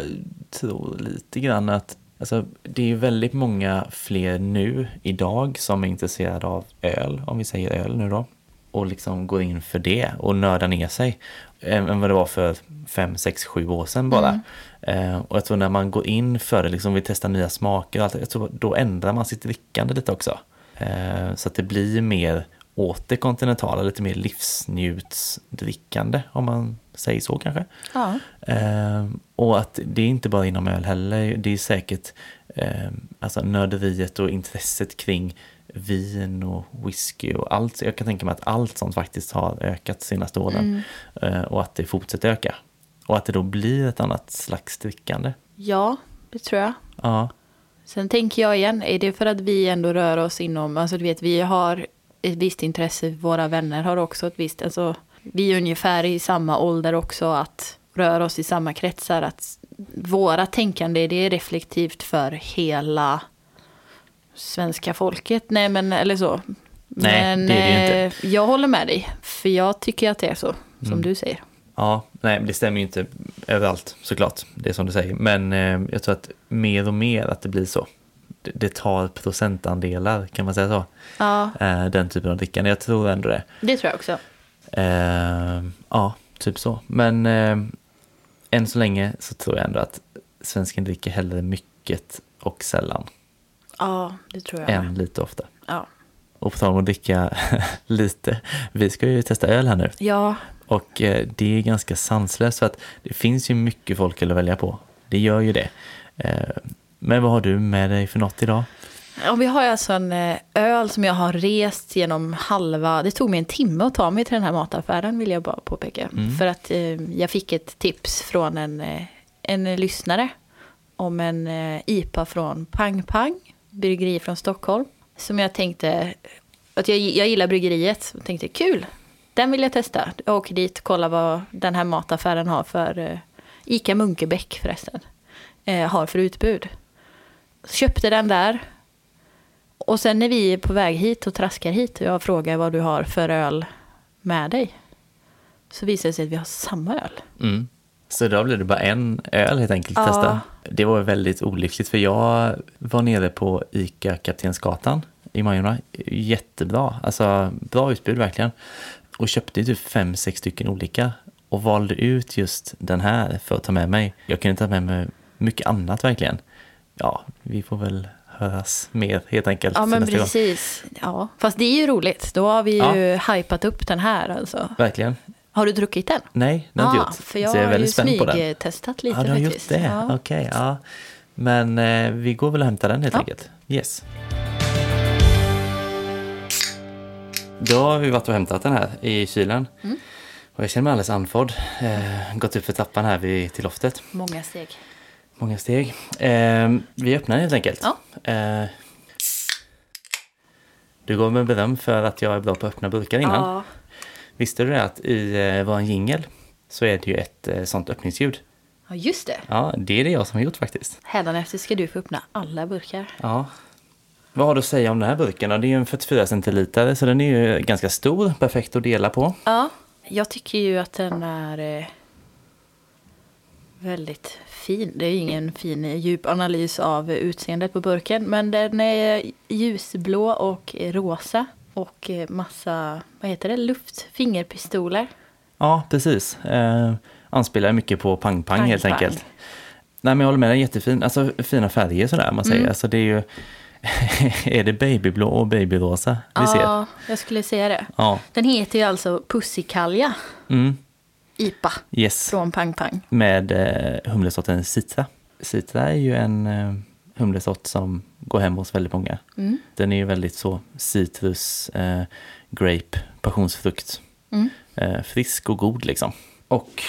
tror lite grann att alltså, det är väldigt många fler nu idag som är intresserade av öl, om vi säger öl nu då. Och liksom går in för det och nördar ner sig. Än än vad det var för fem, sex, sju år sedan bara. Eh, och jag tror när man går in för det, liksom vill testa nya smaker och allt, jag tror då ändrar man sitt drickande lite också. Eh, så att det blir mer åt det kontinentala, lite mer livsnjutsdrickande om man säger så kanske. Ja. Eh, och att det är inte bara inom öl heller, det är säkert eh, alltså nörderiet och intresset kring vin och whisky och allt. Jag kan tänka mig att allt sånt faktiskt har ökat senaste åren eh, och att det fortsätter öka. Och att det då blir ett annat slags drickande. ja, det tror jag. Ja, Sen tänker jag igen, är det för att vi ändå rör oss inom, alltså du vet, vi har ett visst intresse, våra vänner har också ett visst, alltså vi är ungefär i samma ålder också, att röra oss i samma kretsar, att våra tänkande, det är reflektivt för hela svenska folket. Nej, men eller så. Nej, men det är det ju eh, jag håller med dig, för jag tycker att det är så, som Mm. du säger. Ja, nej, det stämmer ju inte överallt såklart. Det är som du säger. Men eh, jag tror att mer och mer att det blir så. Det, tar procentandelar, kan man säga så? Ja, Eh, den typen av drickande. Jag tror ändå det. det tror jag också. Eh, ja, typ så. Men eh, än så länge så tror jag ändå att svensken dricker hellre mycket och sällan Ja, det tror jag. än lite ofta. Ja. Och på tal om att dricka lite, vi ska ju testa öl här nu. ja, Och eh, det är ganska sanslöst för att det finns ju mycket folk att välja på. Det gör ju det. Men vad har du med dig för något idag? Ja, vi har alltså en eh, öl som jag har rest genom halva... Det tog mig en timme att ta mig till den här mataffären, vill jag bara påpeka. För att eh, jag fick ett tips från en, eh, en lyssnare om en eh, IPA från Pang Pang, bryggeri från Stockholm. Som jag tänkte... Att jag, jag gillar bryggeriet. Jag tänkte kul, den vill jag testa. Jag åker dit, kolla vad den här mataffären har för... Eh, Ica Munkebäck förresten. Har för utbud. Köpte den där. Och sen när vi är på väg hit och traskar hit och jag frågar vad du har för öl med dig. Så visar det sig att vi har samma öl. Mm. Så då blev det bara en öl helt enkelt Ja. testa. Det var väldigt olyckligt för jag var nere på ICA Kaptensgatan i Majorna. Jättebra, alltså bra utbud verkligen. Och köpte typ fem, sex stycken olika och valde ut just den här för att ta med mig. Jag kunde ta med mig mycket annat verkligen. Ja, vi får väl höras mer helt enkelt. Ja men gång. precis. Ja. Fast det är ju roligt. Då har vi ju hypat upp den här alltså. Verkligen. Har du druckit den? Nej, det har jag inte gjort. För jag, Så jag är har ju väldigt spänd på den. smygtestat lite Ja, du har faktiskt. gjort det? Ja. Okej, ja. Men eh, vi går väl och hämtar den helt Ja. enkelt. Yes. Då har vi varit och hämtat den här i kylen. Mm. Och jag känner mig alldeles andfådd. Eh, gått upp för trappan här vid, till loftet. Många steg. Många steg. Eh, vi öppnar helt enkelt. Ja. Eh, du gav mig beröm för att jag är bra på att öppna burkar innan. Ja. Visste du det att i eh, vår jingel så är det ju ett eh, sånt öppningsljud. ja, just det. Ja, det är det jag som har gjort faktiskt. Hädanefter ska du få öppna alla burkar. Ja. Vad har du att säga om den här burken? Det är ju en 44 centiliter så den är ju ganska stor, perfekt att dela på. Ja, jag tycker ju att den är eh, väldigt fin. Det är ingen fin eh, djup analys av eh, utseendet på burken. Men den är ljusblå och eh, rosa. Och eh, massa, vad heter det, luft, fingerpistoler. Ja, precis. Eh, anspelar mycket på Pang Pang, Pang helt Pang. enkelt. Nej men jag håller med, den är jättefin. Alltså fina färger sådär man säger. Mm. Alltså det är ju... är det babyblå och babyrosa vi ser? Ja, jag skulle säga det. Ja. Den heter ju alltså Pussikalja Mm. IPA Yes. från Pang Pang. Med eh, humlesorten Citra. Citra är ju en eh, humlesort som går hem hos väldigt många. Mm. Den är ju väldigt så citrus, eh, grape, passionsfrukt. Mm. Eh, frisk och god liksom. Och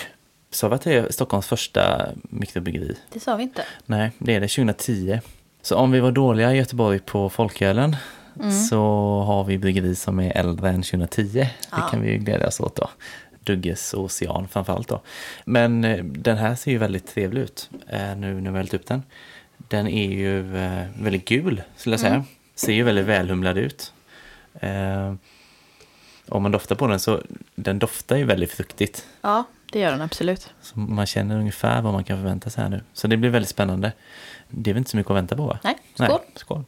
sa vi att det är Stockholms första mikrobryggeri? Det sa vi inte. Nej, det är det 2010. Så om vi var dåliga i Göteborg på folkölen Mm. så har vi bryggeri som är äldre än 2010. Det Ja. kan vi ju glädjas åt då. Dugges och Ocean framförallt då. Men eh, den här ser ju väldigt trevlig ut eh, nu när vi hällt upp den. Den är ju eh, väldigt gul skulle jag säga. Mm. Ser ju väldigt välhumlad ut. Om man doftar på den så den doftar ju väldigt fruktigt. Ja, det gör den absolut. Så man känner ungefär vad man kan förvänta sig här nu. Så det blir väldigt spännande. Det är väl inte så mycket att vänta på va? Nej, skål. Nej, skål.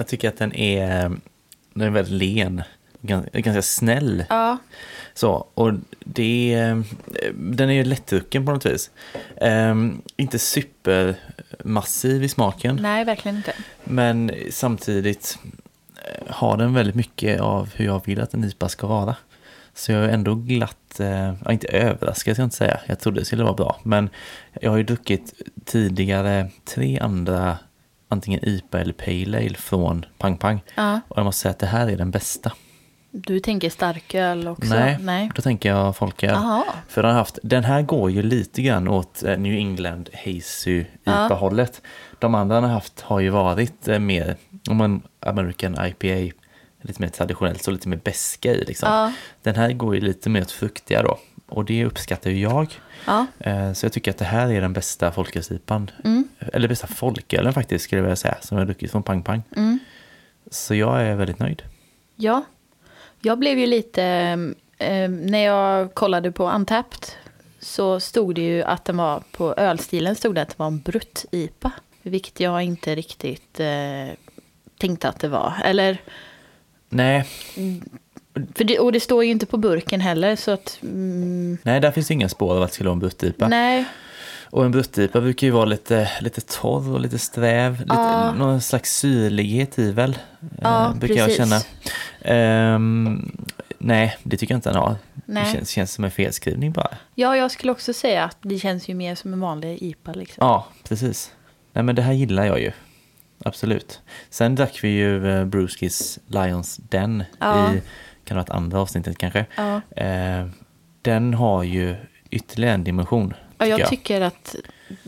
Jag tycker att den är, den är väldigt len. Ganska, ganska snäll. Ja, Så, och det den är ju lättdrucken på något vis. Ehm, inte supermassiv i smaken. nej verkligen inte. Men samtidigt eh, har den väldigt mycket av hur jag vill att en IPA ska vara. Så jag är ändå glatt, eh, inte överraskad ska jag inte säga, jag trodde det skulle vara bra. Men jag har ju druckit tidigare tre andra, antingen IPA eller Pale Ale från Pang Pang. Ja. Och jag måste säga att det här är den bästa. Du tänker starköl också? Nej, Nej. då tänker jag folköl. Jaha. För den, har haft, den här går ju lite grann åt eh, New England Hazy Ja. IPA-hållet. De andra den har haft har ju varit eh, mer, om American IPA, lite mer traditionellt, så lite mer beska i liksom. Ja. Den här går ju lite mer åt fruktiga då. Och det uppskattar ju jag. Ja. Eh, Så jag tycker att det här är den bästa folkölsipan. Mm. Eller bästa folkölen faktiskt skulle jag vilja säga, som jag druckit från Pang Pang. Mm. Så jag är väldigt nöjd. Ja, Jag blev ju lite, eh, när jag kollade på Untapped så stod det ju att den var, på ölstilen stod det att det var en brutt-IPA. Vilket jag inte riktigt eh, tänkte att det var. Eller, Nej, för det, och det står ju inte på burken heller så att... Mm, nej, där finns inga spår av att det skulle vara en bruttipa. nej, Och en bruttipa brukar ju vara lite, lite torr och lite sträv. Lite. Någon slags syrlighet i väl, Ja, eh, brukar jag precis. känna. Ehm, nej, det tycker jag inte den har. Nej. Det känns, känns som en felskrivning bara. ja, jag skulle också säga att det känns ju mer som en vanlig IPA liksom. Ja, precis. Nej, men det här gillar jag ju. Absolut. Sen drack vi ju eh, Bruskis Lions Den Ja. i, kan det vara ett andra avsnittet kanske. Ja. Eh, den har ju ytterligare en dimension. Ja, jag jag. tycker att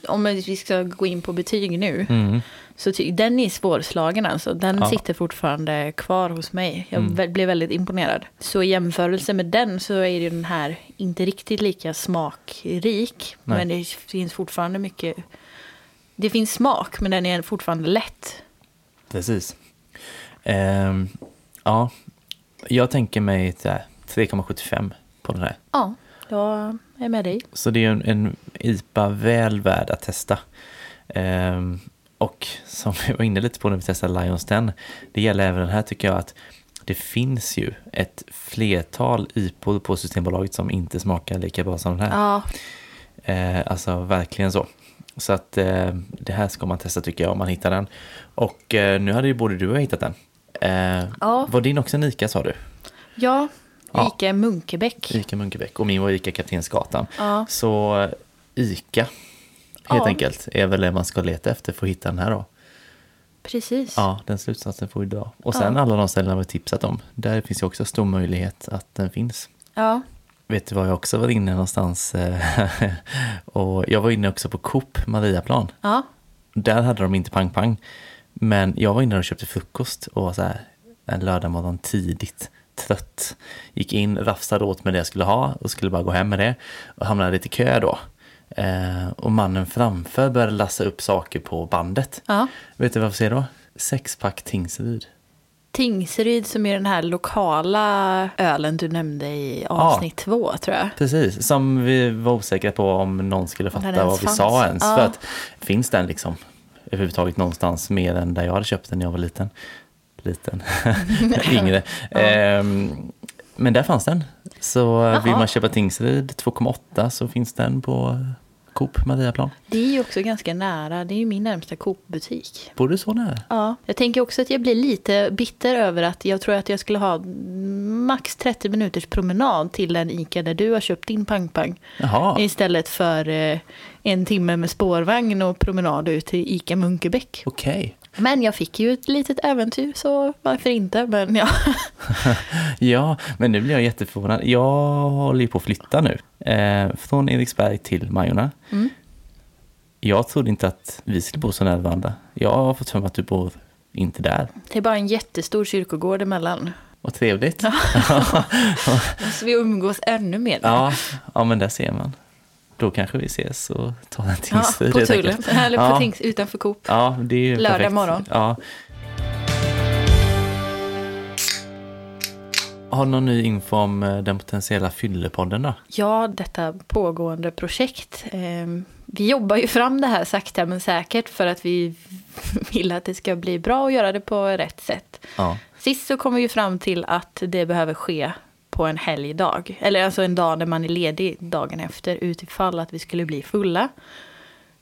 om vi ska gå in på betyg nu, Mm. så ty- den är svårslagen alltså. Den Ja. sitter fortfarande kvar hos mig. Jag Mm. blev väldigt imponerad. Så i jämförelse med den så är den här inte riktigt lika smakrik. Nej. Men det finns fortfarande mycket... Det finns smak, men den är fortfarande lätt. Precis. Ehm, ja, jag tänker mig så här 3,75 på den här. Ja, jag är med dig. Så det är en, en IPA väl värd att testa. Ehm, och som vi var inne lite på när vi testade Lions Den, det gäller även den här tycker jag att det finns ju ett flertal IPOR på Systembolaget som inte smakar lika bra som den här. Ja, Eh, alltså verkligen så. Så att eh, det här ska man testa tycker jag om man hittar den. Och eh, nu hade ju både du och jag hittat den. Eh, Ja. Var din också en ICA sa du? ja. Ja. Ica Munkebäck. ICA Munkebäck och min var ICA Kaptensgatan. Ja. Så eh, ICA helt Ja. enkelt är väl det man ska leta efter för att hitta den här då. Precis. Ja, den slutsatsen får vi dra. Och sen Ja. alla de ställena vi tipsat om. Där finns ju också stor möjlighet att den finns. Ja. Vet du var jag också var inne någonstans? eh, och jag var inne också på Coop Mariaplan. ja. Där hade de inte pang-pang. Men jag var inne och köpte frukost och var så här en lördagmorgon tidigt, trött. Gick in, rafsade åt med det jag skulle ha och skulle bara gå hem med det. Och hamnade lite i kö då. Eh, och mannen framför började lassa upp saker på bandet. ja. Vet du vad jag får se då? Sexpack Tingsryd. Tingsryd som är den här lokala ölen du nämnde i avsnitt två, tror jag. Precis, som vi var osäkra på om någon skulle fatta vad vi fanns. sa ens. Ja. För att finns den liksom överhuvudtaget någonstans mer än där jag hade köpt den när jag var liten? Liten, yngre. Ehm, men där fanns den. Så eh, vill Jaha. man köpa Tingsryd 2,8 så finns den på Coop Mariaplan. Det är ju också ganska nära. Det är ju min närmsta Coop-butik. Bor du så nära? Ja. Jag tänker också att jag blir lite bitter över att jag tror att jag skulle ha max 30 minuters promenad till den ICA där du har köpt din pang-pang. Istället för eh, en timme med spårvagn och promenad ut till ICA Munkebäck. okej. Men jag fick ju ett litet äventyr, så varför inte? Men ja, Ja, men nu blir jag jätteförvånad. Jag håller ju på att flytta nu. Eh, från Eriksberg till Majorna. Mm. Jag trodde inte att vi skulle bo så nära varandra. Jag har fått för mig att du bor inte där. det är bara en jättestor kyrkogård emellan. Vad trevligt. Så vi umgås ännu mer. Ja, ja, men där ser man. Då kanske vi ses och tar en Ja, tingsstrid. på Tullen, eller på ja, Tings, utanför Coop. Ja, det är Lördag perfekt. morgon. Ja. Har du någon ny info om eh, den potentiella fyllepodden då? Ja, detta pågående projekt. Eh, vi jobbar ju fram det här sakta men säkert för att vi vill att det ska bli bra och göra det på rätt sätt. Ja. Sist så kom vi ju fram till att det behöver ske på en helgdag. Eller alltså en dag när man är ledig dagen efter utifall att vi skulle bli fulla.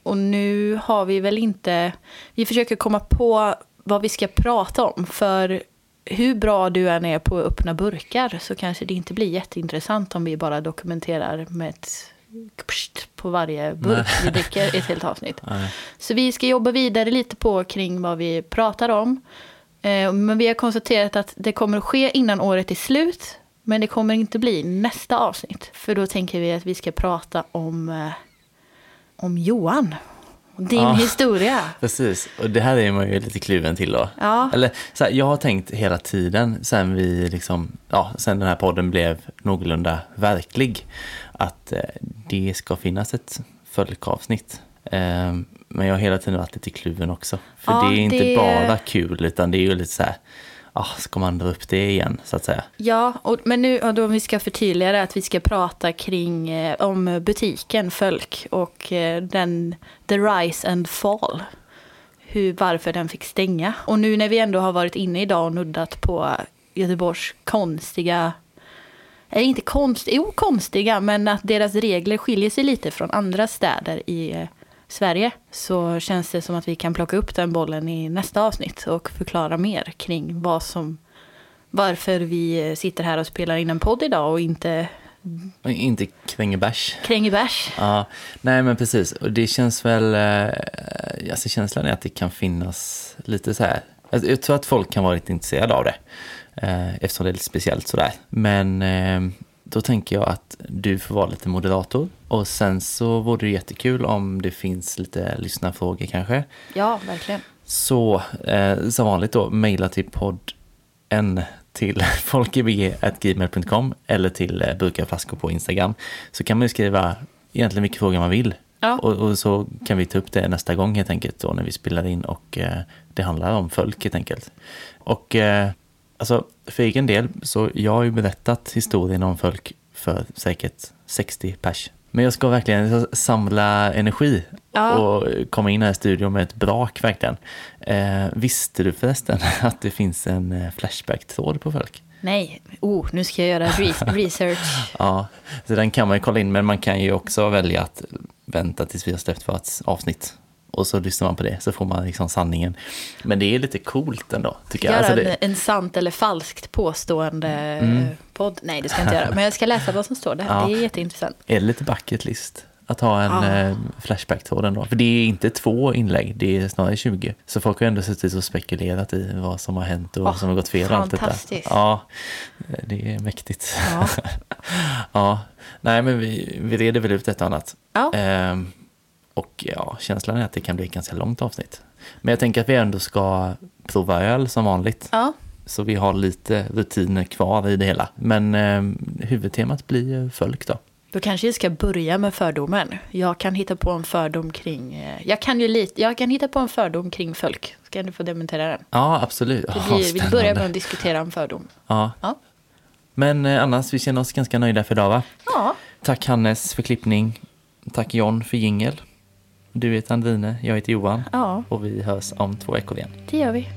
Och nu har vi väl inte... Vi försöker komma på vad vi ska prata om. För hur bra du än är på att öppna burkar så kanske det inte blir jätteintressant om vi bara dokumenterar med ett på varje burk vi dricker ett helt avsnitt. Nej. Så vi ska jobba vidare lite på kring vad vi pratar om. Eh, Men vi har konstaterat att det kommer att ske innan året är slut. Men det kommer inte bli nästa avsnitt. För då tänker vi att vi ska prata om, eh, om Johan. Din Ja. historia. Precis, och det här är man ju lite kluven till då. Ja. Eller så här, jag har tänkt hela tiden sen vi liksom, ja, sen den här podden blev någorlunda verklig, att eh, det ska finnas ett fölkavsnitt. Eh, men jag har hela tiden varit lite kluven också. För Ja, det är inte det- bara kul, utan det är ju lite så här, ah, ska man dra upp det igen så att säga. Ja, och, men nu och då om vi ska förtydliga det att vi ska prata kring eh, om butiken Fölk och eh, den The Rise and Fall. Hur, varför den fick stänga. Och nu när vi ändå har varit inne idag och nuddat på Göteborgs konstiga är inte konst, jo, konstiga, men att deras regler skiljer sig lite från andra städer i eh, Sverige. Så känns det som att vi kan plocka upp den bollen i nästa avsnitt och förklara mer kring vad som, varför vi sitter här och spelar in en podd idag och inte Inte kränger bärs. kränger bärs. Ja, nej men precis. Och det känns väl, eh, alltså känslan är att det kan finnas lite så här, alltså, jag tror att folk kan vara lite intresserade av det. Eh, eftersom det är lite speciellt sådär. Men eh, då tänker jag att du får vara lite moderator. Och sen så vore det jättekul om det finns lite lyssnarfrågor kanske. Ja, verkligen. Så eh, som vanligt då, mejla till podden till folkebg.gmail.com eller till eh, burkarflaskor på Instagram. Så kan man ju skriva egentligen vilka frågor man vill. Ja. Och, och så kan vi ta upp det nästa gång helt enkelt då när vi spelar in och eh, det handlar om folk helt enkelt. Och eh, alltså för egen del så jag har ju berättat historien om folk för säkert 60 pers. Men jag ska verkligen samla energi Ja. och komma in här i studion med ett brak verkligen. Eh, visste du förresten att det finns en eh, Flashback-tråd på folk? Nej, oh, nu ska jag göra re- research. Ja, så den kan man ju kolla in, men man kan ju också välja att vänta tills vi har släppt vårt avsnitt. Och så lyssnar man på det, så får man liksom sanningen. Men det är lite coolt ändå, tycker jag. Göra Alltså en, det, en sant eller falskt påstående Mm. podd. Nej, det ska jag inte göra. Men jag ska läsa vad som står där. Ja. Det är jätteintressant. är det lite bucket list? Att ha en Ja. eh, Flashback-tråd ändå. För det är inte två inlägg, det är snarare 20. Så folk har ändå suttit och spekulerat i vad som har hänt och vad som har gått fel. allt detta. Ja, det är mäktigt. Ja. Ja, nej men vi, vi reder väl ut ett och annat. Ja. Ehm, och ja, känslan är att det kan bli ett ganska långt avsnitt. Men jag tänker att vi ändå ska prova öl som vanligt. ja, Så vi har lite rutiner kvar i det hela. Men ehm, huvudtemat blir ju folk då. Då kanske jag ska börja med fördomen. Jag kan hitta på en fördom kring... eh, Jag kan ju lite... Jag kan hitta på en fördom kring folk. Ska du få dementera den? Ja, absolut. Blir, vi börjar med att diskutera en fördom. Ja. Ja. Men eh, annars, vi känner oss ganska nöjda för idag va? Ja, Tack Hannes för klippning. Tack John för jingel. Du heter Andrine, jag heter Johan. ja Och vi hörs om två veckor igen. det gör vi.